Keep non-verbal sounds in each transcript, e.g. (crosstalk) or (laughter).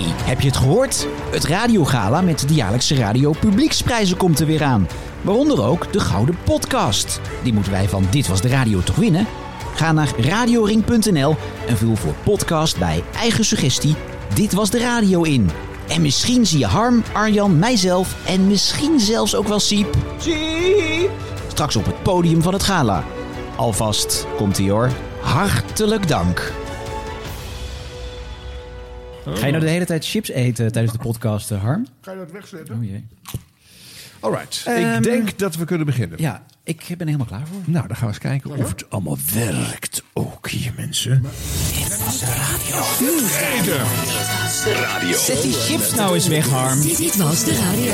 hey, heb je het gehoord? Het radiogala met de jaarlijkse radio publieksprijzen komt er weer aan. Waaronder ook de Gouden Podcast. Die moeten wij van Dit Was De Radio toch winnen? Ga naar radioring.nl en vul voor podcast bij eigen suggestie Dit Was De Radio in. En misschien zie je Harm, Arjan, mijzelf en misschien zelfs ook wel Siep. Siep! Straks op het podium van het gala. Alvast komt ie hoor. Hartelijk dank. Ga je nou de hele tijd chips eten tijdens de podcast, eh, Harm? Ga je dat wegzetten? Oh jee. Alright, Ehm, ik denk dat we kunnen beginnen. Ja, ik ben er helemaal klaar voor. Nou, dan gaan we eens kijken of het allemaal werkt. Ook hier, mensen. Zet die chips nou eens weg, Harm. Dit was de radio.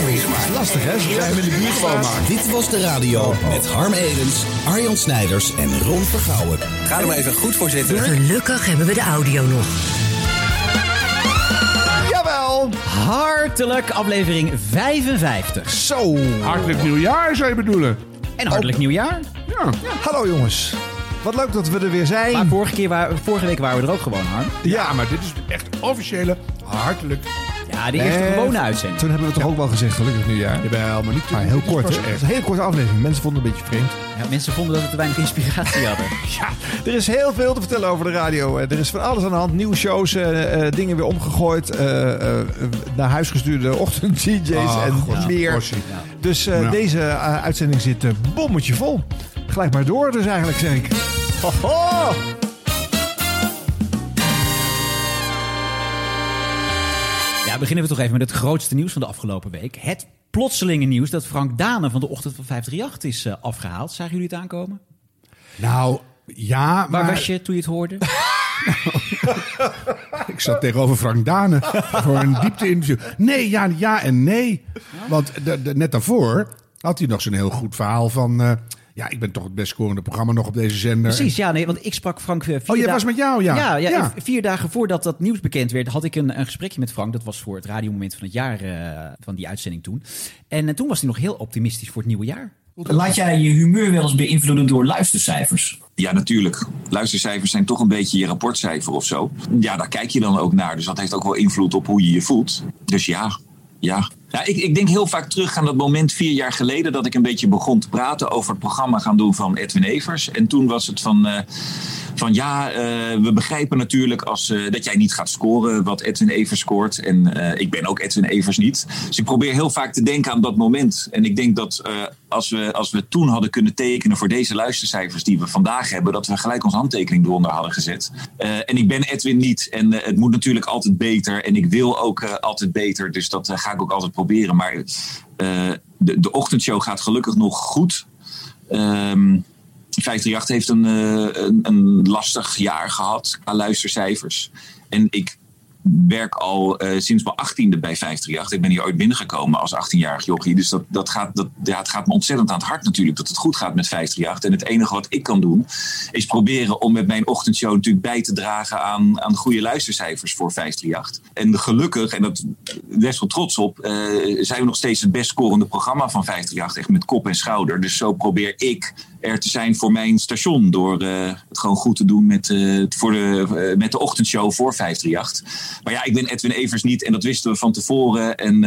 Lastig, hè? Ze zijn in de buurt schoonmaken. Dit was de radio met Harm Edens, Arjan Snijders en Ron Vergouwen. Ga er maar even goed voor zitten. Gelukkig hebben we de audio nog. Jawel! Hartelijk aflevering 55. Zo. Hartelijk nieuwjaar zou je bedoelen. En hartelijk nieuwjaar. Ja. Hallo jongens. Wat leuk dat we er weer zijn. Maar vorige, keer wa- vorige week waren we er ook gewoon, Harm. ja, maar dit is echt officiële hartelijk. Ja, de eerste Eh, gewone uitzending. Toen hebben we toch ook wel gezegd, gelukkig nieuwjaar. Jawel, maar niet Maar heel kort. Het echt. was een hele korte aflevering. Mensen vonden het een beetje vreemd. Ja, mensen vonden dat we te weinig inspiratie hadden. (laughs) Ja, er is heel veel te vertellen over de radio. Eh, Er is van alles aan de hand. Nieuwe shows, eh, eh, dingen weer omgegooid. eh, eh, naar huis gestuurde ochtend-DJ's (laughs) Ah, en God, meer. Dus eh, Ja. deze uitzending zit eh, bommetje vol. Gelijk maar door dus eigenlijk, zeg ik. Hoho! Ja, beginnen we toch even met het grootste nieuws van de afgelopen week. Het plotselinge nieuws dat Frank Dane van de Ochtend van 538 is eh, afgehaald. Zagen jullie het aankomen? Nou, ja, Waar maar was je toen je het hoorde? (laughs) ik zat tegenover Frank Dane voor een diepte-interview. Nee, ja, ja en nee. Want de, de- net daarvoor had hij nog zo'n heel goed verhaal van... eh, ja, ik ben toch het best scorende programma nog op deze zender. Precies, ja, nee, want ik sprak Frank eh, vier Oh, jij was met jou, ja. Ja, ja, Ja. vier dagen voordat dat nieuws bekend werd, had ik een, een gesprekje met Frank. Dat was voor het radiomoment van het jaar, eh, van die uitzending toen. En eh, toen was hij nog heel optimistisch voor het nieuwe jaar. Laat jij je humeur wel eens beïnvloeden door luistercijfers? Ja, natuurlijk. Luistercijfers zijn toch een beetje je rapportcijfer of zo. Ja, daar kijk je dan ook naar. Dus dat heeft ook wel invloed op hoe je je voelt. Dus ja, ja. ik, ik denk heel vaak terug aan dat moment vier jaar geleden... dat ik een beetje begon te praten over het programma gaan doen van Edwin Evers. En toen was het van... eh, van ja, eh, we begrijpen natuurlijk als, eh, dat jij niet gaat scoren wat Edwin Evers scoort. En eh, ik ben ook Edwin Evers niet. Dus ik probeer heel vaak te denken aan dat moment. En ik denk dat als, we, als we toen hadden kunnen tekenen voor deze luistercijfers die we vandaag hebben, dat we gelijk onze handtekening eronder hadden gezet. En ik ben Edwin niet. En het moet natuurlijk altijd beter. En ik wil ook altijd beter. Dus dat ga ik ook altijd proberen. Maar de, de ochtendshow gaat gelukkig nog goed. Ehm 538 heeft een, eh, een, een lastig jaar gehad qua luistercijfers. En ik werk al eh, sinds mijn achttiende bij 538. Ik ben hier ooit binnengekomen als 18-jarig jochie. Dus dat, dat gaat, dat, ja, het gaat me ontzettend aan het hart natuurlijk dat het goed gaat met 538. En het enige wat ik kan doen is proberen om met mijn ochtendshow natuurlijk bij te dragen aan, aan goede luistercijfers voor 538. En gelukkig, en dat best wel trots op, eh, zijn we nog steeds het best scorende programma van 538. Echt met kop en schouder. Dus zo probeer ik er te zijn voor mijn station. Door eh, het gewoon goed te doen met, eh, voor de, eh, met de ochtendshow voor 538. Maar ja, ik ben Edwin Evers niet en dat wisten we van tevoren. En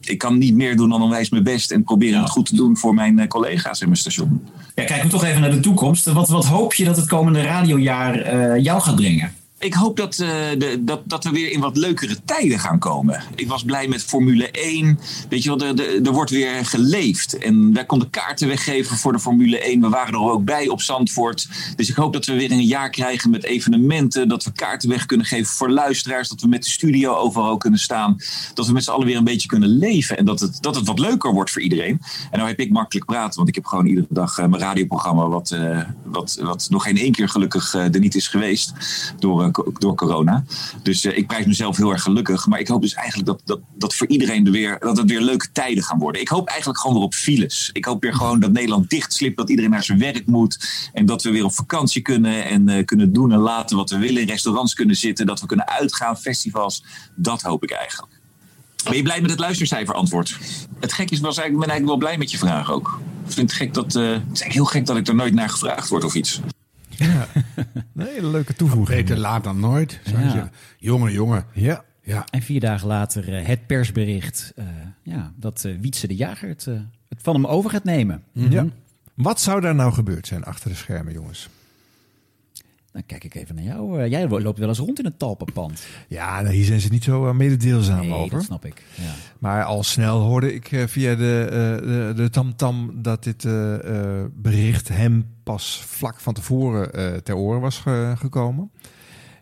ik kan niet meer doen dan onwijs mijn best. En proberen het goed te doen voor mijn collega's in mijn station. Ja, kijken we toch even naar de toekomst. Wat, wat hoop je dat het komende radiojaar jou gaat brengen? Ik hoop dat, eh, de, dat, dat we weer in wat leukere tijden gaan komen. Ik was blij met Formule 1. Weet je wel, er, wordt weer geleefd. En wij konden kaarten weggeven voor de Formule 1. We waren er ook bij op Zandvoort. Dus ik hoop dat we weer een jaar krijgen met evenementen. Dat we kaarten weg kunnen geven voor luisteraars. Dat we met de studio overal kunnen staan. Dat we met z'n allen weer een beetje kunnen leven. En dat het, dat het wat leuker wordt voor iedereen. En nou heb ik makkelijk praten. Want ik heb gewoon iedere dag eh, mijn radioprogramma. Wat, eh, wat, wat nog geen één keer gelukkig er niet is geweest. Door door corona. Dus eh, ik prijs mezelf heel erg gelukkig. Maar ik hoop dus eigenlijk dat, dat, dat voor iedereen er weer, dat het weer leuke tijden gaan worden. Ik hoop eigenlijk gewoon weer op files. Ik hoop weer gewoon dat Nederland dichtslipt. Dat iedereen naar zijn werk moet. En dat we weer op vakantie kunnen. En eh, kunnen doen en laten wat we willen. In restaurants kunnen zitten. Dat we kunnen uitgaan. Festivals. Dat hoop ik eigenlijk. Ben je blij met het luistercijfer antwoord? Het gek is, was eigenlijk, ben eigenlijk wel blij met je vraag ook. Ik vind het gek dat, eh, het is heel gek dat ik er nooit naar gevraagd word of iets. Nee, (laughs) een leuke toevoeging. Beter laat dan nooit, zou je Ja. zeggen. Jongen, jongen. Ja. Ja. En vier dagen later eh, het persbericht eh, ja, dat eh Wietse de Jager het, het van hem over gaat nemen. Ja. Wat zou daar nou gebeurd zijn achter de schermen, jongens? Dan kijk ik even naar jou. Eh, jij loopt wel eens rond in het talpenpand. Ja, nou, hier zijn ze niet zo eh, mededeelzaam Nee, over. dat snap ik. Ja. Maar al snel hoorde ik eh, via de, eh, de, de tamtam dat dit bericht hem pas vlak van tevoren ter oren was ge- gekomen.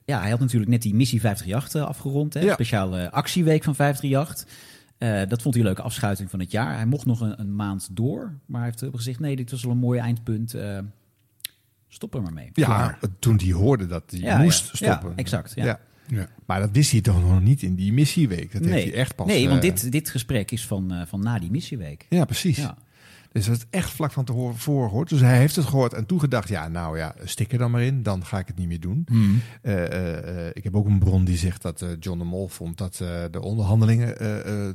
ja, hij had natuurlijk net die missie 538 eh, afgerond. Hè? Ja. Speciale actieweek van 538. Eh, dat vond hij een leuke afschuiting van het jaar. Hij mocht nog een, een maand door. Maar hij heeft gezegd, nee, dit was wel een mooi eindpunt. Eh, stop er maar mee. Ja, toen hij hoorde dat hij Ja, moest ja. Ja, stoppen. exact, ja. Ja. Maar dat wist hij toch nog niet in die missieweek. Dat heeft hij echt pas... nee, want eh, dit, dit gesprek is van, eh, van na die missieweek. Ja, precies. Ja. Dus dat is echt vlak van tevoren gehoord. Dus hij heeft het gehoord en toen gedacht, ja, nou ja, stik er dan maar in. Dan ga ik het niet meer doen. Eh, eh, eh, ik heb ook een bron die zegt dat John de Mol vond dat de onderhandelingen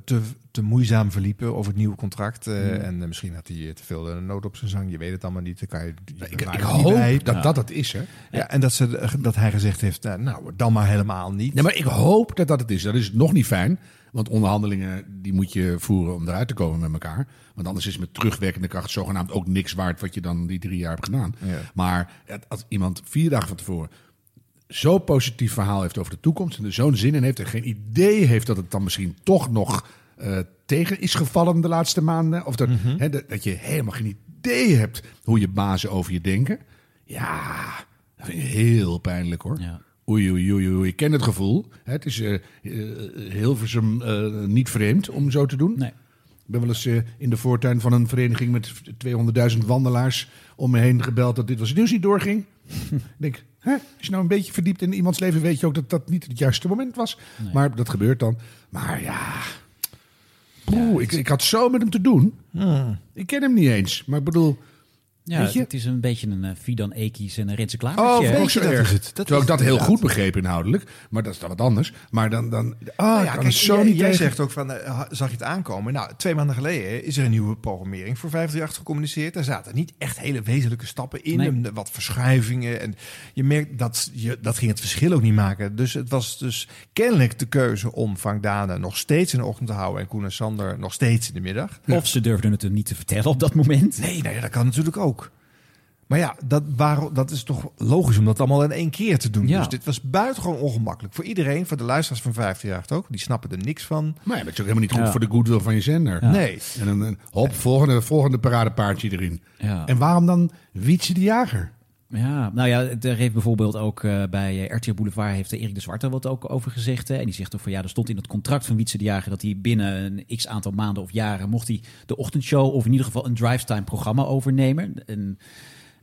te, te moeizaam verliepen over het nieuwe contract. eh, En misschien had hij te veel nood op zijn zang. Je weet het allemaal niet. Dan kan je, je Ik, ik bij. hoop dat dat het is, hè? Ja, en dat, ze, dat hij gezegd heeft, nou, nou, dan maar helemaal niet. Nee, maar ik hoop dat dat het is. Dat is nog niet fijn. Want onderhandelingen die moet je voeren om eruit te komen met elkaar. Want anders is met terugwerkende kracht zogenaamd ook niks waard wat je dan die drie jaar hebt gedaan. Ja. Maar als iemand vier dagen van tevoren zo'n positief verhaal heeft over de toekomst en er zo'n zin in heeft en geen idee heeft dat het dan misschien toch nog eh, tegen is gevallen de laatste maanden. Of dat, hè, dat, dat je helemaal geen idee hebt hoe je bazen over je denken. Ja, dat vind ik heel pijnlijk hoor. Ja. Oei, oei, oei, oei. Ik ken het gevoel. Het is eh eh, Hilversum eh, niet vreemd om zo te doen. Nee. Ik ben wel eens in de voortuin van een vereniging met 200.000 wandelaars om me heen gebeld dat dit was het nieuws niet doorging. (laughs) ik denk, hè, als je nou een beetje verdiept in iemands leven, weet je ook dat dat niet het juiste moment was. Maar dat gebeurt dan. Maar ja, Poeh, ik, ik had zo met hem te doen. Ik ken hem niet eens. Maar ik bedoel, Ja, Weet je? het is een beetje een eh, Fidan Ekies en een Renze Oh, je, zo dat erg. is het. Dat Terwijl ik is dat heel goed begreep inhoudelijk. Maar dat is dan wat anders. Maar dan... dan ah, Nou ik ja, kan kijk, zo jij, niet jij zegt ook van, eh, zag je het aankomen? Nou, twee maanden geleden is er een nieuwe programmering voor 538 gecommuniceerd. Daar zaten niet echt hele wezenlijke stappen in. Nee. en Wat verschuivingen. En je merkt dat je, dat ging het verschil ook niet maken. Dus het was dus kennelijk de keuze om Frank Dane nog steeds in de ochtend te houden. En Koen en Sander nog steeds in de middag. Of ze durfden het hem niet te vertellen op dat moment. Nee, nou ja, dat kan natuurlijk ook. Maar ja, dat, waarom, dat is toch logisch om dat allemaal in één keer te doen. Ja. Dus dit was buitengewoon ongemakkelijk. Voor iedereen, voor de luisteraars van 538 ook. Die snappen er niks van. Maar ja, dat is ook helemaal niet goed Ja. voor de goodwill van je zender. Nee. En dan een hop, volgende, volgende paradepaardje erin. Ja. En waarom dan Wietse de Jager? Ja, nou ja, er heeft bijvoorbeeld ook eh, bij eh, RTL Boulevard heeft Erik de Zwarte wat ook over gezegd. Hè. En die zegt ook van ja, er stond in het contract van Wietse de Jager dat hij binnen een x aantal maanden of jaren mocht hij de ochtendshow of in ieder geval een drivetime programma overnemen. En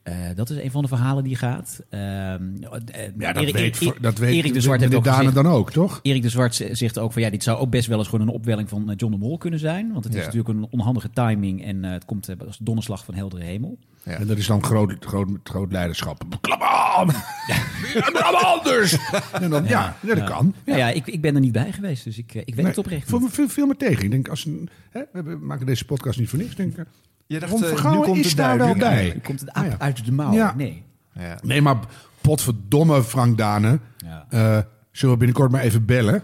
eh, dat is een van de verhalen die gaat. Ehm, eh, Ja, dat Erik- weet, Erik- dat weet Erik de Zwart heeft ook gezegd, dan ook, toch? Erik de Zwart zegt ook van ja, dit zou ook best wel eens gewoon een opwelling van eh, John de Mol kunnen zijn. Want het is Ja. natuurlijk een onhandige timing en het komt als donderslag van heldere hemel. Ja. En dat is dan groot, groot, groot leiderschap. Klap aan! Anders! En dan, ja, ja, dat kan. Ja, ja ik, ik ben er niet bij geweest, dus ik, ik weet het oprecht Veel, niet. veel, veel me tegen. Ik denk, als een, hè, we maken deze podcast niet voor niks. Ik Denk, Je dacht, Ron eh, Vergouwen nu komt is de daar wel bij. Nu komt het ja. uit de mouw. Ja. Nee. Ja. nee, maar potverdomme Frank Dane. Ja. Eh, zullen we binnenkort maar even bellen?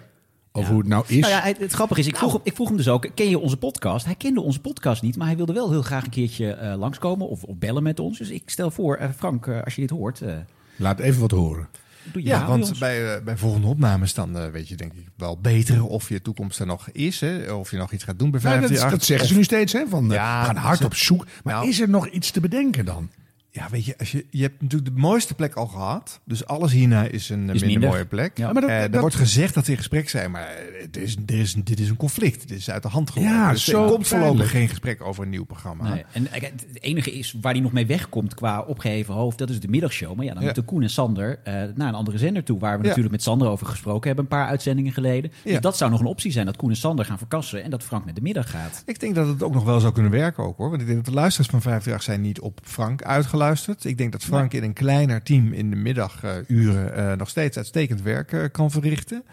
Over hoe het nou is? Nou ja, het, het grappige is, ik vroeg, ik vroeg hem dus ook, ken je onze podcast? Hij kende onze podcast niet, maar hij wilde wel heel graag een keertje eh, langskomen of, of bellen met ons. Dus ik stel voor, Frank, als je dit hoort, eh, Laat even wat horen. Doe je Ja, want bij, eh, bij volgende opnames dan eh, weet je denk ik wel beter of je toekomst er nog is. Hè? Of je nog iets gaat doen bij Nou, dat, 538. dat zeggen ze nu steeds, hè? Van, eh, Ja, we gaan hard op zoek. Maar Nou- is er nog iets te bedenken dan? Ja, weet je, als je, je hebt natuurlijk de mooiste plek al gehad. Dus alles hierna is een eh, Is minder, minder. mooie plek. Ja, maar dat- Eh, dat- er wordt gezegd dat ze in gesprek zijn, maar eh, het is, er is, dit is een conflict. Dit is uit de hand gelopen. Ja, dus zo er komt voorlopig pijnlijk. geen gesprek over een nieuw programma. Nee. En het enige is waar hij nog mee wegkomt qua opgeheven hoofd, dat is de middagshow. Maar ja, dan Ja. moeten Koen en Sander eh, naar een andere zender toe, waar we Ja. natuurlijk met Sander over gesproken hebben, een paar uitzendingen geleden. Ja. Dus dat zou nog een optie zijn, dat Koen en Sander gaan verkassen en dat Frank naar de middag gaat. Ik denk dat het ook nog wel zou kunnen werken ook hoor. Want ik denk dat de luisteraars van 538 zijn niet op Frank uitgeluisterd. Ik denk dat Frank in een kleiner team in de middaguren eh nog steeds uitstekend werk eh, kan verrichten.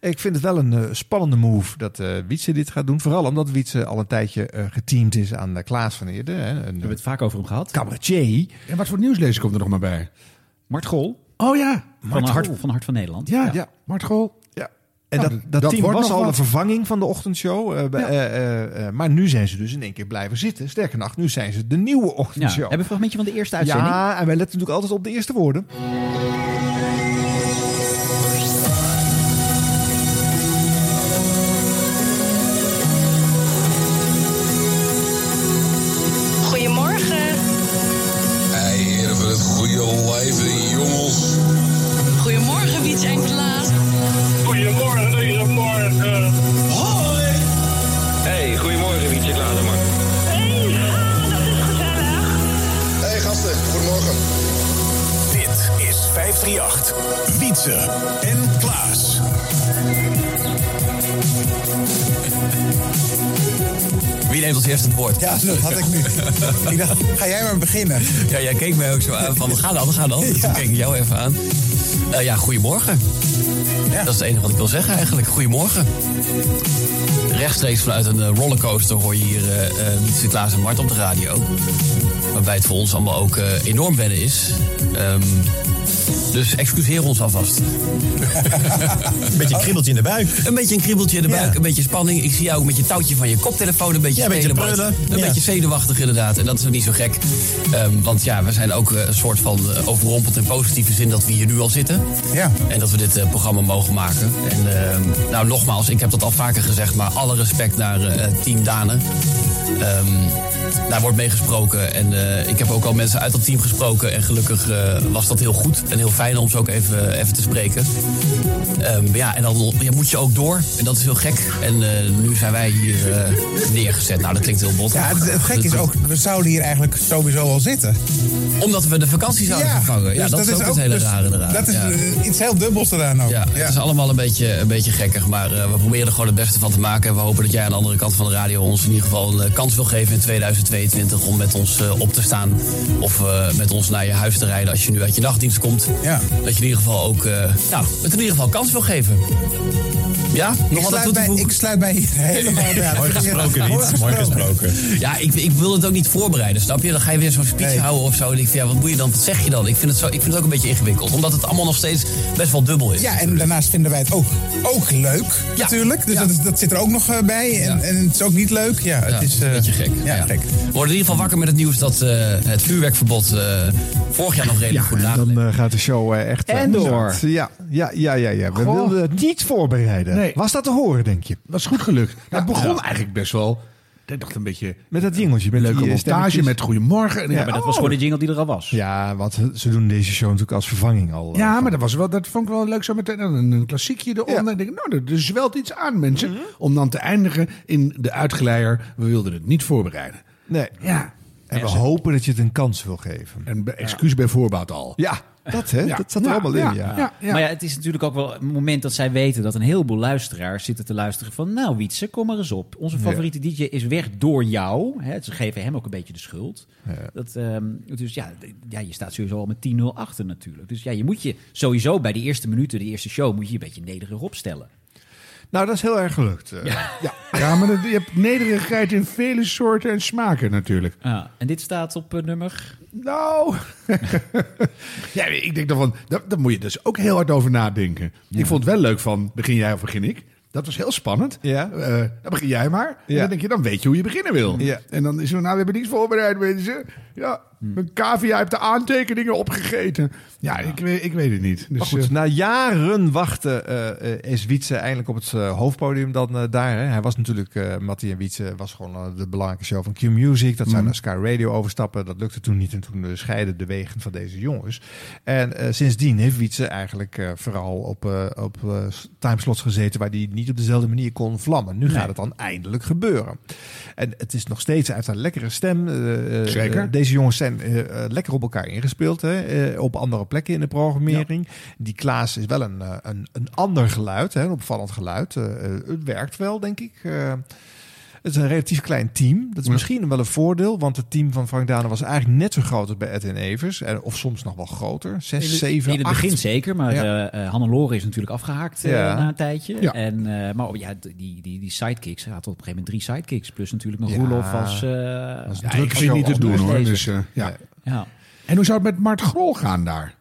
Ik vind het wel een eh, spannende move dat eh Wietse dit gaat doen. Vooral omdat Wietse al een tijdje eh geteamd is aan Klaas van Eerden. Hè, een We hebben het vaak over hem gehad. cabaretier. En wat voor nieuwslezer komt er nog maar bij? Mart Gol Oh ja, van Hart, van Hart van Nederland. ja, Ja. Mart Gol. Ja. En Nou, dat, dat- team wordt was al wat. de vervanging van de ochtendshow. eh, Ja. eh, eh, maar nu zijn ze dus in één keer blijven zitten. Sterker nog, nu zijn ze de nieuwe Ja, ochtendshow. hebben we een fragmentje van de eerste uitzending? ja, en wij letten natuurlijk altijd op de eerste woorden. Goedemorgen. Hey, heren van het goede leven, Wietse en Klaas. Wie neemt als eerste het woord? Ja, dat had ik nu. (laughs) ik dacht, ga jij maar beginnen. Ja, jij keek mij ook zo aan van, ga dan, ga dan. Dus toen keek ik jou even aan. Eh, ja, goedemorgen. Ja. Dat is het enige wat ik wil zeggen eigenlijk. Goedemorgen. Rechtstreeks vanuit een eh, rollercoaster hoor je hier eh eh, Klaas en Mart op de radio. Waarbij het voor ons allemaal ook enorm wennen is. Ehm, dus excuseer ons alvast. Een beetje een kribbeltje in de buik. Een beetje een kriebeltje in de buik, Ja. een beetje spanning. Ik zie jou ook met je touwtje van je koptelefoon een beetje Ja, een beetje. Een Ja. beetje zenuwachtig inderdaad. En dat is ook niet zo gek. Ehm, want ja, we zijn ook eh, een soort van eh, overrompeld in positieve zin dat we hier nu al zitten. Ja. En dat we dit eh, programma mogen maken. En ehm, nou, nogmaals, ik heb dat al vaker gezegd, maar alle respect naar Team Danen. Ehm, daar wordt meegesproken. En eh, ik heb ook al mensen uit dat team gesproken. En gelukkig eh, was dat heel goed. En heel fijn om ze ook even, even te spreken. Ehm, ja, en dan ja, moet je ook door. En dat is heel gek. En eh, nu zijn wij hier neergezet. Nou, dat klinkt heel bot. Ja, het, het gekke is ook, we zouden hier eigenlijk sowieso al zitten. Omdat we de vakantie zouden vervangen. Ja, dus dat, is ook het hele dus rare eraan. Dat is Ja. iets heel dubbels eraan ook. Ja, het is allemaal een beetje, een beetje gekkig. Maar we proberen er gewoon het beste van te maken. En we hopen dat jij aan de andere kant van de radio ons in ieder geval een kans wil geven in 2022 om met ons eh, op te staan. Of eh, met ons naar je huis te rijden als je nu uit je nachtdienst komt. Ja. Dat je in ieder geval ook eh, nou, het in ieder geval kans wil geven. Ja, nog Ik sluit, toe te bij, ik sluit bij hier helemaal bij. Mooi gesproken, Wiet. Mooi gesproken. Ja, ik, ik wil het ook niet voorbereiden, snap je? Dan ga je weer zo'n speech Nee. houden of zo. En ik vind, ja, wat moet je dan? Wat zeg je dan? Ik vind, het zo, ik vind het ook een beetje ingewikkeld. Omdat het allemaal nog steeds best wel dubbel is. Ja, en daarnaast vinden wij het ook, ook leuk, Ja. natuurlijk. Dus Ja. dat, is- dat zit er ook nog bij. En, Ja. en het is ook niet leuk. Ja, het Ja, is een beetje gek. Ja, gek. We worden in ieder geval wakker met het nieuws dat eh, het vuurwerkverbod eh, vorig jaar nog redelijk goed en nageleefd dan eh, gaat de show echt... En door. Ja, ja, ja, ja. ja. We Goh. wilden het niet voorbereiden. Nee. Was dat te horen, denk je? Dat is goed gelukt. Het begon eigenlijk best wel. Ik dacht een beetje Met dat jingeltje. Met leuke eh, montage stemmetjes. met goedemorgen. En Ja, maar dat was oh. gewoon de jingle die er al was. Ja, want ze doen deze show natuurlijk als vervanging al. eh, Ja, maar dat, was wel, dat vond ik wel leuk zo meteen. Een, een klassiekje eronder. Ja. Ik denk, nou, er, er zwelt iets aan, mensen. Om dan te eindigen in de uitgeleier. We wilden het niet voorbereiden. Nee. Ja. En we hopen dat je het een kans wil geven. En excuus bij voorbaat al. Ja, dat hè. Ja. Dat zat er Ja, allemaal in, ja. ja, ja. Maar ja, het is natuurlijk ook wel een moment dat zij weten dat een heleboel luisteraars zitten te luisteren van... Nou Wietse, kom maar eens op. Onze favoriete DJ is weg door jou. Hè, ze geven hem ook een beetje de schuld. Dat, ehm, dus ja, ja, je staat sowieso al met 10-0 achter natuurlijk. Dus ja, je moet je sowieso bij de eerste minuten, de eerste show... moet je je een beetje nederig opstellen. Nou, dat is heel erg gelukt. eh. Ja, ja maar dat- je hebt nederigheid in vele soorten en smaken natuurlijk. Ja, en dit staat op eh, nummer... Nou, (laughs) ja, ik denk dan van, daar, daar moet je dus ook heel hard over nadenken. Ik vond het wel leuk van, begin jij of begin ik? Dat was heel spannend. Ja. Eh, dan begin jij maar. En dan denk je, dan weet je hoe je beginnen wil. Ja. En dan is er, nou, we hebben niets voorbereid, mensen. Ja, een cavia heeft de aantekeningen opgegeten. Ja, Ik, weet, ik weet het niet. Dus, Maar goed, eh, na jaren wachten eh, eh, is Wietse eindelijk op het hoofdpodium dan daar. Hè. Hij was natuurlijk, Mattie en Wietse was gewoon de belangrijke show van Q-Music. Dat zou naar Sky Radio overstappen. Dat lukte toen niet en toen scheiden de wegen van deze jongens. En sindsdien heeft Wietse eigenlijk vooral op, op timeslots gezeten waar hij niet op dezelfde manier kon vlammen. Nu gaat het dan eindelijk gebeuren. En het is nog steeds, heeft een lekkere stem. Zeker. deze jongens zijn eh, eh, lekker op elkaar ingespeeld. Hè, eh, op andere plekken in de programmering. Die Klaas is wel een, een, een ander geluid, hè, een opvallend geluid. Het werkt wel, denk ik. Het is een relatief klein team. Dat is misschien wel een voordeel, want het team van Frank Dane was eigenlijk net zo groot als bij Evers. En, of soms nog wel groter. Zes, In zeven, In het acht. begin zeker, maar Ja. eh, eh, Hannelore is natuurlijk afgehaakt eh, Ja. na een tijdje. Ja. En, eh, maar oh, ja, die, die, die sidekicks, hij had op een gegeven moment drie sidekicks. Plus natuurlijk nog Ja. Roelof als... eh, Dat is ja, druk vind niet te doen hoor. Dus, eh, ja. Ja. En hoe zou het met Mart Grol gaan daar?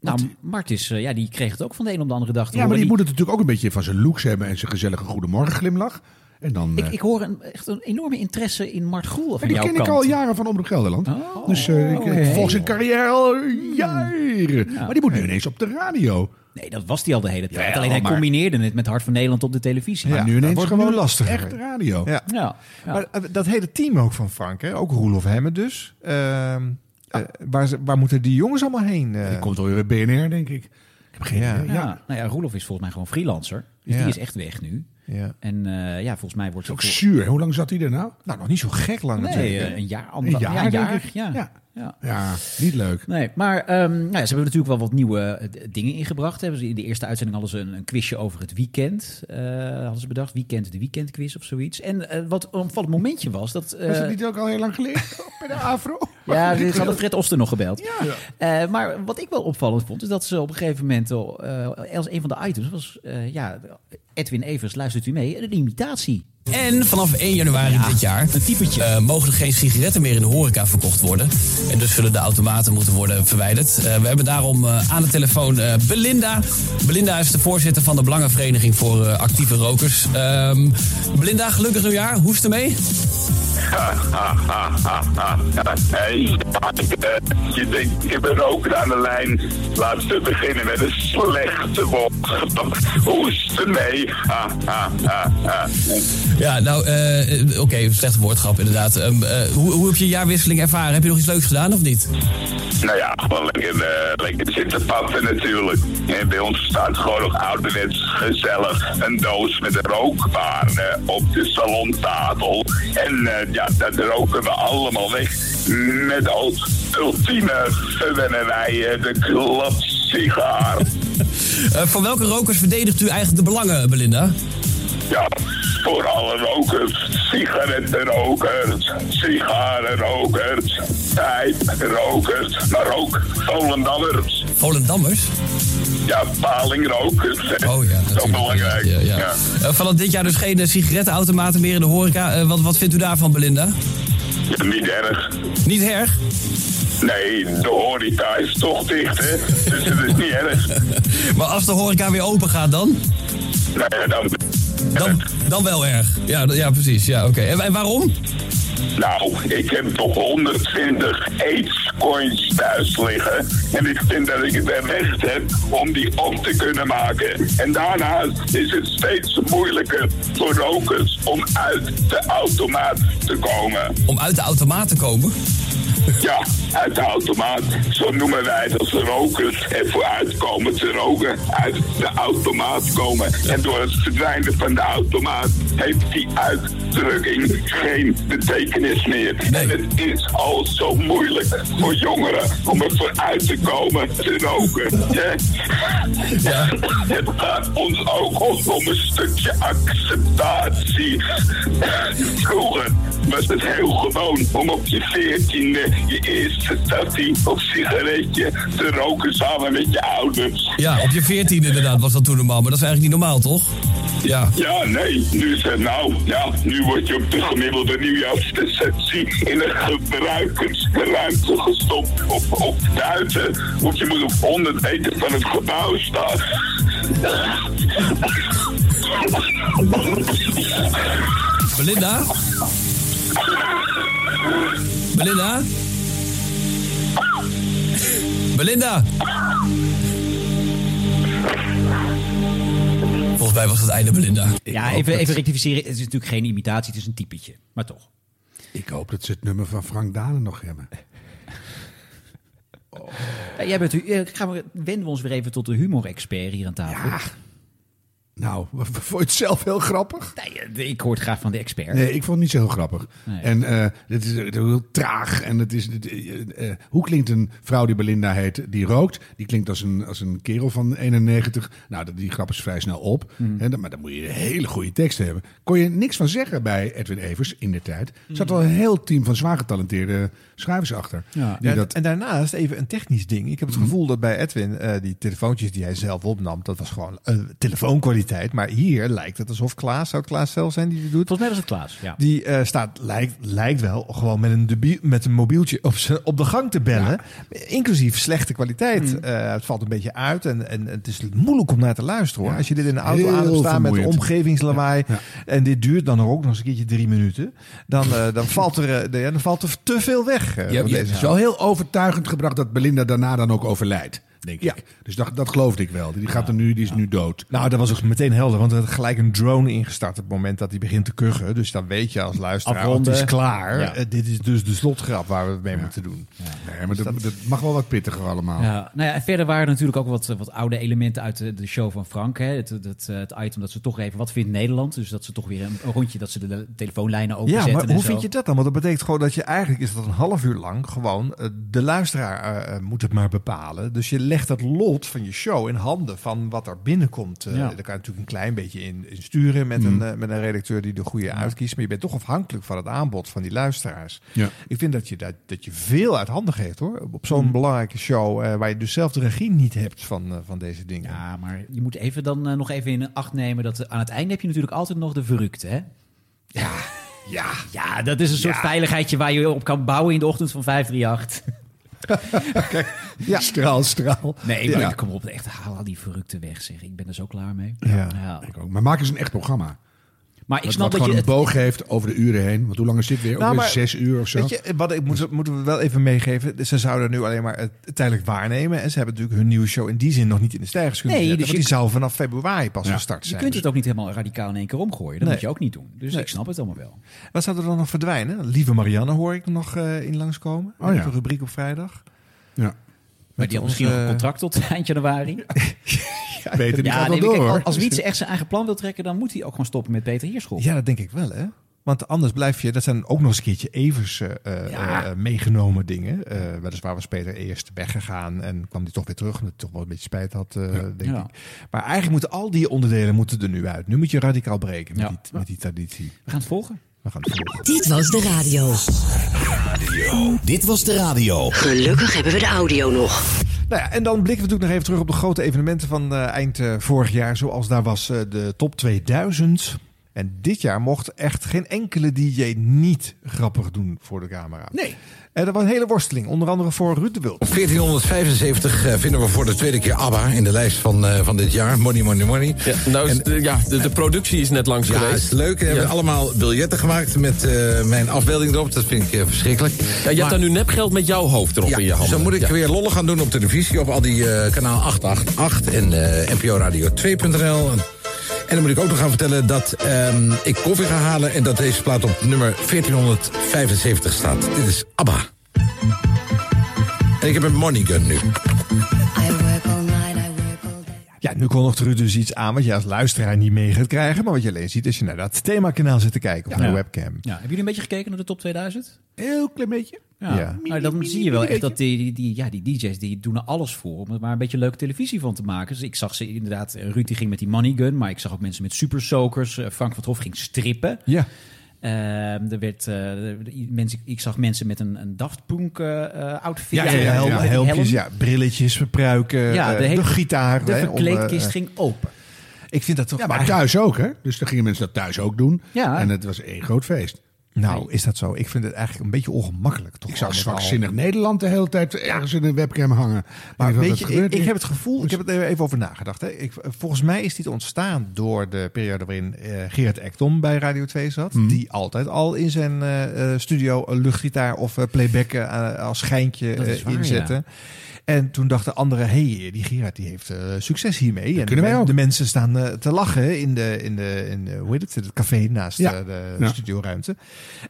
Nou, Martis, eh, ja, die kreeg het ook van de een op de andere dag Ja, maar horen. die moet het natuurlijk ook een beetje van zijn looks hebben en zijn gezellige goedemorgen glimlach. En dan, ik, eh, ik hoor een, echt een enorme interesse in Mart Groel van die jouw ken kant. ik al jaren van Omroep Gelderland. dus eh, ik, volg zijn carrière al jaren. Maar die moet nu ineens op de radio. Nee, dat was hij al de hele tijd. Ja, Alleen hij maar- combineerde het met Hart van Nederland op de televisie. Maar nu ineens wordt gewoon nu lastiger. echt radio. Ja. Ja, Maar eh, dat hele team ook van Frank, hè? ook Roelof Hemmen dus. Ehm, eh, waar, waar moeten die jongens allemaal heen? Die komt alweer bij BNR, denk ik. Ik heb geen Ja. idee. Ja. Ja. Nou ja, Roelof is volgens mij gewoon freelancer. Dus Ja. die is echt weg nu. Ja. En eh, ja, volgens mij wordt Ook het... zuur. Hoe lang zat hij er nou? Nou, nog niet zo gek lang Nee, natuurlijk. een jaar, Een anderhalf jaar, ja, een jaar. Ja. Ja. Ja. Ja, niet leuk. Nee, maar ehm, nou ja, ze hebben natuurlijk wel wat nieuwe eh, dingen ingebracht. Hebben ze in de eerste uitzending hadden ze een, een quizje over het weekend. eh, hadden ze bedacht, weekend de weekendquiz of zoiets. En eh, wat een opvallend momentje was dat. eh, Was dat niet ook al heel lang geleden? (laughs) Bij de Afro? ja, ze hadden Fred Oster nog gebeld. Eh, maar wat ik wel opvallend vond, is dat ze op een gegeven moment, eh, als een van de items was, eh, ja, Edwin Evers, luistert u mee, een imitatie. En vanaf 1 januari dit jaar een typetje. eh, mogen er geen sigaretten meer in de horeca verkocht worden. En dus zullen de automaten moeten worden verwijderd. Eh, we hebben daarom eh, aan de telefoon Belinda. Belinda is de voorzitter van de Belangenvereniging voor Actieve Rokers. Ehm, Belinda, gelukkig nieuwjaar. Hoe is het ermee? Eh, je denkt, ik heb een roker aan de lijn. Laten we beginnen met een slechte woord. Hoe is het ermee? Ha, ha, ha, ha. Ja, nou, eh, oké, slechte woordgrap inderdaad. Ehm, eh, hoe, hoe heb je jaarwisseling ervaren? Heb je nog iets leuks gedaan of niet? Nou ja, gewoon lekker, eh, lekker zitten pappen natuurlijk. En bij ons staat gewoon nog ouderwets gezellig een doos met rookwaarden op de salontafel. En ja, dat roken we allemaal weg met als ultieme verwennerij eh, de klapsigaar. (laughs) Eh, voor welke rokers verdedigt u eigenlijk de belangen, Belinda? Ja, voor alle rokers, sigarettenrokers, sigarenrokers, pijprokers, maar ook Volendammers. Volendammers? Ja, palingrokers. Oh ja, Zo natuurlijk. belangrijk. Ja, ja. Eh, vanaf dit jaar dus geen eh, sigarettenautomaten meer in de horeca. Eh, wat, wat vindt u daarvan, Belinda? Niet erg. Niet erg? Nee, de horeca is toch dicht, hè? Dus het is niet erg. (laughs) Maar als de horeca weer open gaat dan? Nou ja, dan... Dan, dan wel erg. Ja, ja precies. Ja, oké. En, en waarom? Nou, ik heb toch 120 AIDS-coins thuis liggen. En ik vind dat ik het recht heb om die op te kunnen maken. En daarnaast is het steeds moeilijker voor rokers om uit de automaat te komen. Om uit de automaat te komen? Ja, uit de automaat. Zo noemen wij het als rokers ervoor uitkomen te roken. Uit de automaat komen. En door het verdwijnen van de automaat heeft die uitdrukking geen betekenis meer. En het is al zo moeilijk voor jongeren om er vooruit te komen te roken. Ja. Het gaat ons ook om een stukje acceptatie. Vroeger was het heel gewoon om op je veertiende je eerste tattie of sigaretje te roken samen met je ouders. Ja, op je 14 inderdaad was dat toen normaal. Maar dat is eigenlijk niet normaal, toch? Ja. Ja, nee. Nu is het nou, ja, nu word je op de gemiddelde nieuwjaarsreceptie in een gebruikersruimte gestopt. Op, op buiten, want je moet op 100 meter van het gebouw staan. Belinda? Belinda? Belinda? Volgens mij was het einde Belinda. ja, hoop even, dat- even rectificeren. Het is natuurlijk geen imitatie, het is een typetje. Maar toch. Ik hoop dat ze het nummer van Frank Dane nog hebben. (laughs) Ja, jij bent, u- eh, gaan we, wenden we ons weer even tot de humor-expert hier aan tafel. Ja. Nou, (laughs) vond je het zelf heel grappig? Nee, eh, ik hoor het graag van de expert. Nee, ik vond het niet zo heel grappig. Nee. En eh, het is eh, heel traag. En het is, het, hoe klinkt een vrouw die Belinda heet, die rookt? Die klinkt als een, als een kerel van 91. Nou, dat- die grap is vrij snel op. Mhm. Hè, maar dan moet je een hele goede tekst hebben. Kon je niks van zeggen bij Edwin Evers in de tijd. Er zat wel een heel team van zwaar getalenteerde schrijvers achter. Ja. Dat, En daarnaast even een technisch ding. Ik heb het gevoel dat bij Edwin, eh, die telefoontjes die hij zelf opnam, dat was gewoon eh, telefoonkwaliteit. kwaliteit. Maar hier lijkt het alsof Klaas, zou het Klaas zelf zijn die het doet? Volgens mij was het Klaas, ja. Die eh, staat, lijkt, lijkt wel gewoon met een, debiel, met een mobieltje op, op de gang te bellen. Inclusief slechte kwaliteit. Mm. Eh, het valt een beetje uit en, en het is moeilijk om naar te luisteren hoor. Als je dit in de auto Heel aan hebt staan met omgevingslawaai. En dit duurt dan ook nog eens een keertje drie minuten. Dan, eh, dan, valt, er, dan valt er te veel weg. Eh, Je, hebt wel heel overtuigend gebracht dat Belinda daarna dan ook overlijdt, denk ik. Dus dat, dat geloofde ik wel. Die, gaat er nu, die is nu dood. Nou, dat was ook meteen helder, want er had gelijk een drone ingestart op het moment dat hij begint te kuchen. Dus dan weet je als luisteraar, Afronden. het is klaar. Ja. Eh, dit is dus de slotgrap waar we het mee moeten doen. Nee, maar dat, dat mag wel wat pittiger allemaal. Ja, nou ja, en verder waren er natuurlijk ook wat, wat oude elementen uit de, de show van Frank. Hè. Het, het, het item dat ze toch even, wat vindt Nederland? Dus dat ze toch weer een, rondje, dat ze de, telefoonlijnen Ja, openzetten maar en hoe zo. vind je dat dan? Want dat betekent gewoon dat je eigenlijk is dat een half uur lang gewoon eh, de luisteraar eh, moet het maar bepalen. Dus je legt het lot van je show in handen van wat er binnenkomt. Ja. Daar kan je natuurlijk een klein beetje in, in sturen met, Mm. een, eh, met een redacteur die de goede uitkiest. Maar je bent toch afhankelijk van het aanbod van die luisteraars. Ja. Ik vind dat je, dat, dat je veel uit handen geeft hoor. Op zo'n belangrijke show eh, waar je dus zelf de regie niet hebt van, van deze dingen. Ja, maar je moet even dan nog even in acht nemen dat aan het einde heb je natuurlijk altijd nog de verrukte, hè? Ja, ja. Ja, dat is een soort Ja. veiligheidje waar je op kan bouwen in de ochtend van 538. (laughs) Ja. Straal, straal. Nee, Ja. maar kom op, echt haal al die verrukte weg, zeg. Ik ben er zo klaar mee. Ja, ik ook. Maar maak eens een echt programma. Maar ik Wat- snap wat dat je het- een boog heeft over de uren heen. Want hoe lang is dit weer? Nou, maar- zes uur of zo? Weet je, wat ik moet, moeten we wel even meegeven. Ze zouden nu alleen maar het tijdelijk waarnemen. En ze hebben natuurlijk hun nieuwe show in die zin nog niet in de stijgers kunnen Nee, zetten. dus want je- die zou vanaf februari pas gestart Je zijn. kunt Dus het ook niet helemaal radicaal in één keer omgooien. Dat Nee. moet je ook niet doen. Dus Nee. ik snap het allemaal wel. Wat zou er dan nog verdwijnen? Lieve Marianne hoor ik er nog eh, in langskomen. Oh ja. De rubriek op vrijdag. Ja. Maar die had misschien nog een contract tot eind januari. (laughs) (laughs) Peter, die gaat wel nee, door, kijk, hoor. als Wietse echt zijn eigen plan wil trekken, dan moet hij ook gewoon stoppen met Peter Heerschop. Ja, dat denk ik wel hè. Want anders blijf je, dat zijn ook nog eens een keertje Evers eh, eh, Ja. eh, meegenomen dingen. Eh weliswaar was Peter eerst weggegaan en kwam hij toch weer terug. Omdat hij toch wel een beetje spijt had, eh, denk Ja. ik. Maar eigenlijk moeten al die onderdelen moeten er nu uit. Nu moet je radicaal breken met, Ja. die, met die traditie. We gaan het volgen. We gaan het volgen. Dit was de radio. Dit was de radio. Gelukkig hebben we de audio nog. Nou ja, en dan blikken we natuurlijk nog even terug op de grote evenementen van eh, eind eh, vorig jaar. Zoals daar was eh, de top 2000. En dit jaar mocht echt geen enkele DJ niet grappig doen voor de camera. Nee. En dat was een hele worsteling, onder andere voor Ruud de Wild. Op 1475 eh, vinden we voor de tweede keer ABBA in de lijst van, eh, van dit jaar. Money, money, money. Ja, nou, is de, ja, de, de productie is net langs Ja, geweest. is leuk. We hebben Ja. allemaal biljetten gemaakt met eh, mijn afbeelding erop. Dat vind ik eh, verschrikkelijk. Ja, je hebt daar nu nepgeld met jouw hoofd erop Ja, in je dus handen. dan moet ik Ja. weer lollen gaan doen op televisie. Op al die eh, kanaal 888 en eh NPO Radio 2.nl. En, dan moet ik ook nog gaan vertellen dat ehm, ik koffie ga halen... en dat deze plaat op nummer 1475 staat. Dit is ABBA. En ik heb een money gun nu. Ja, nu kondigt Ruud dus iets aan wat je als luisteraar niet mee gaat krijgen. Maar wat je alleen ziet als je naar dat themakanaal zit te kijken of naar de webcam. Ja, hebben jullie een beetje gekeken naar de top 2000? Heel klein beetje. Ja, Ja. Nou, dan zie je wel echt dat die, die, die, ja, die DJ's die doen er alles voor om er maar een beetje leuke televisie van te maken. Dus ik zag ze inderdaad, eh, Ruud die ging met die money gun, maar ik zag ook mensen met super soakers. Eh, Frank van het Hof ging strippen. Ja. Ehm, er werd, eh, mensen, ik zag mensen met een, een Daft Punk eh, eh, outfit. Ja, ja, helmpjes, helm. ja, brilletjes, pruiken, Ja, eh, de gitaar. De verkleedkist ging open. Ik vind dat toch Ja, maar eigenlijk- thuis ook, hè? Dus dan gingen mensen dat thuis ook doen. Ja. En het was één groot feest. Nou, is dat zo? Ik vind het eigenlijk een beetje ongemakkelijk. Toch Ik al met zwakzinnig Nederland de hele tijd ergens in een webcam hangen. Maar weet je, ik, heb het gevoel, ik heb het er even over nagedacht. Hè. Ik, volgens mij is dit ontstaan door de periode waarin eh Gerard Ekdom bij Radio 2 zat. Mhm. Die altijd al in zijn eh, studio een luchtgitaar of eh, playback als schijntje inzette. ja. En toen dachten anderen, hé, hey, die Gerard die heeft eh, succes hiermee. En kunnen wij de, ook. de mensen staan eh, te lachen in, de, in, de, in de, hoe heet het, het café naast Ja. eh, de Ja. studioruimte.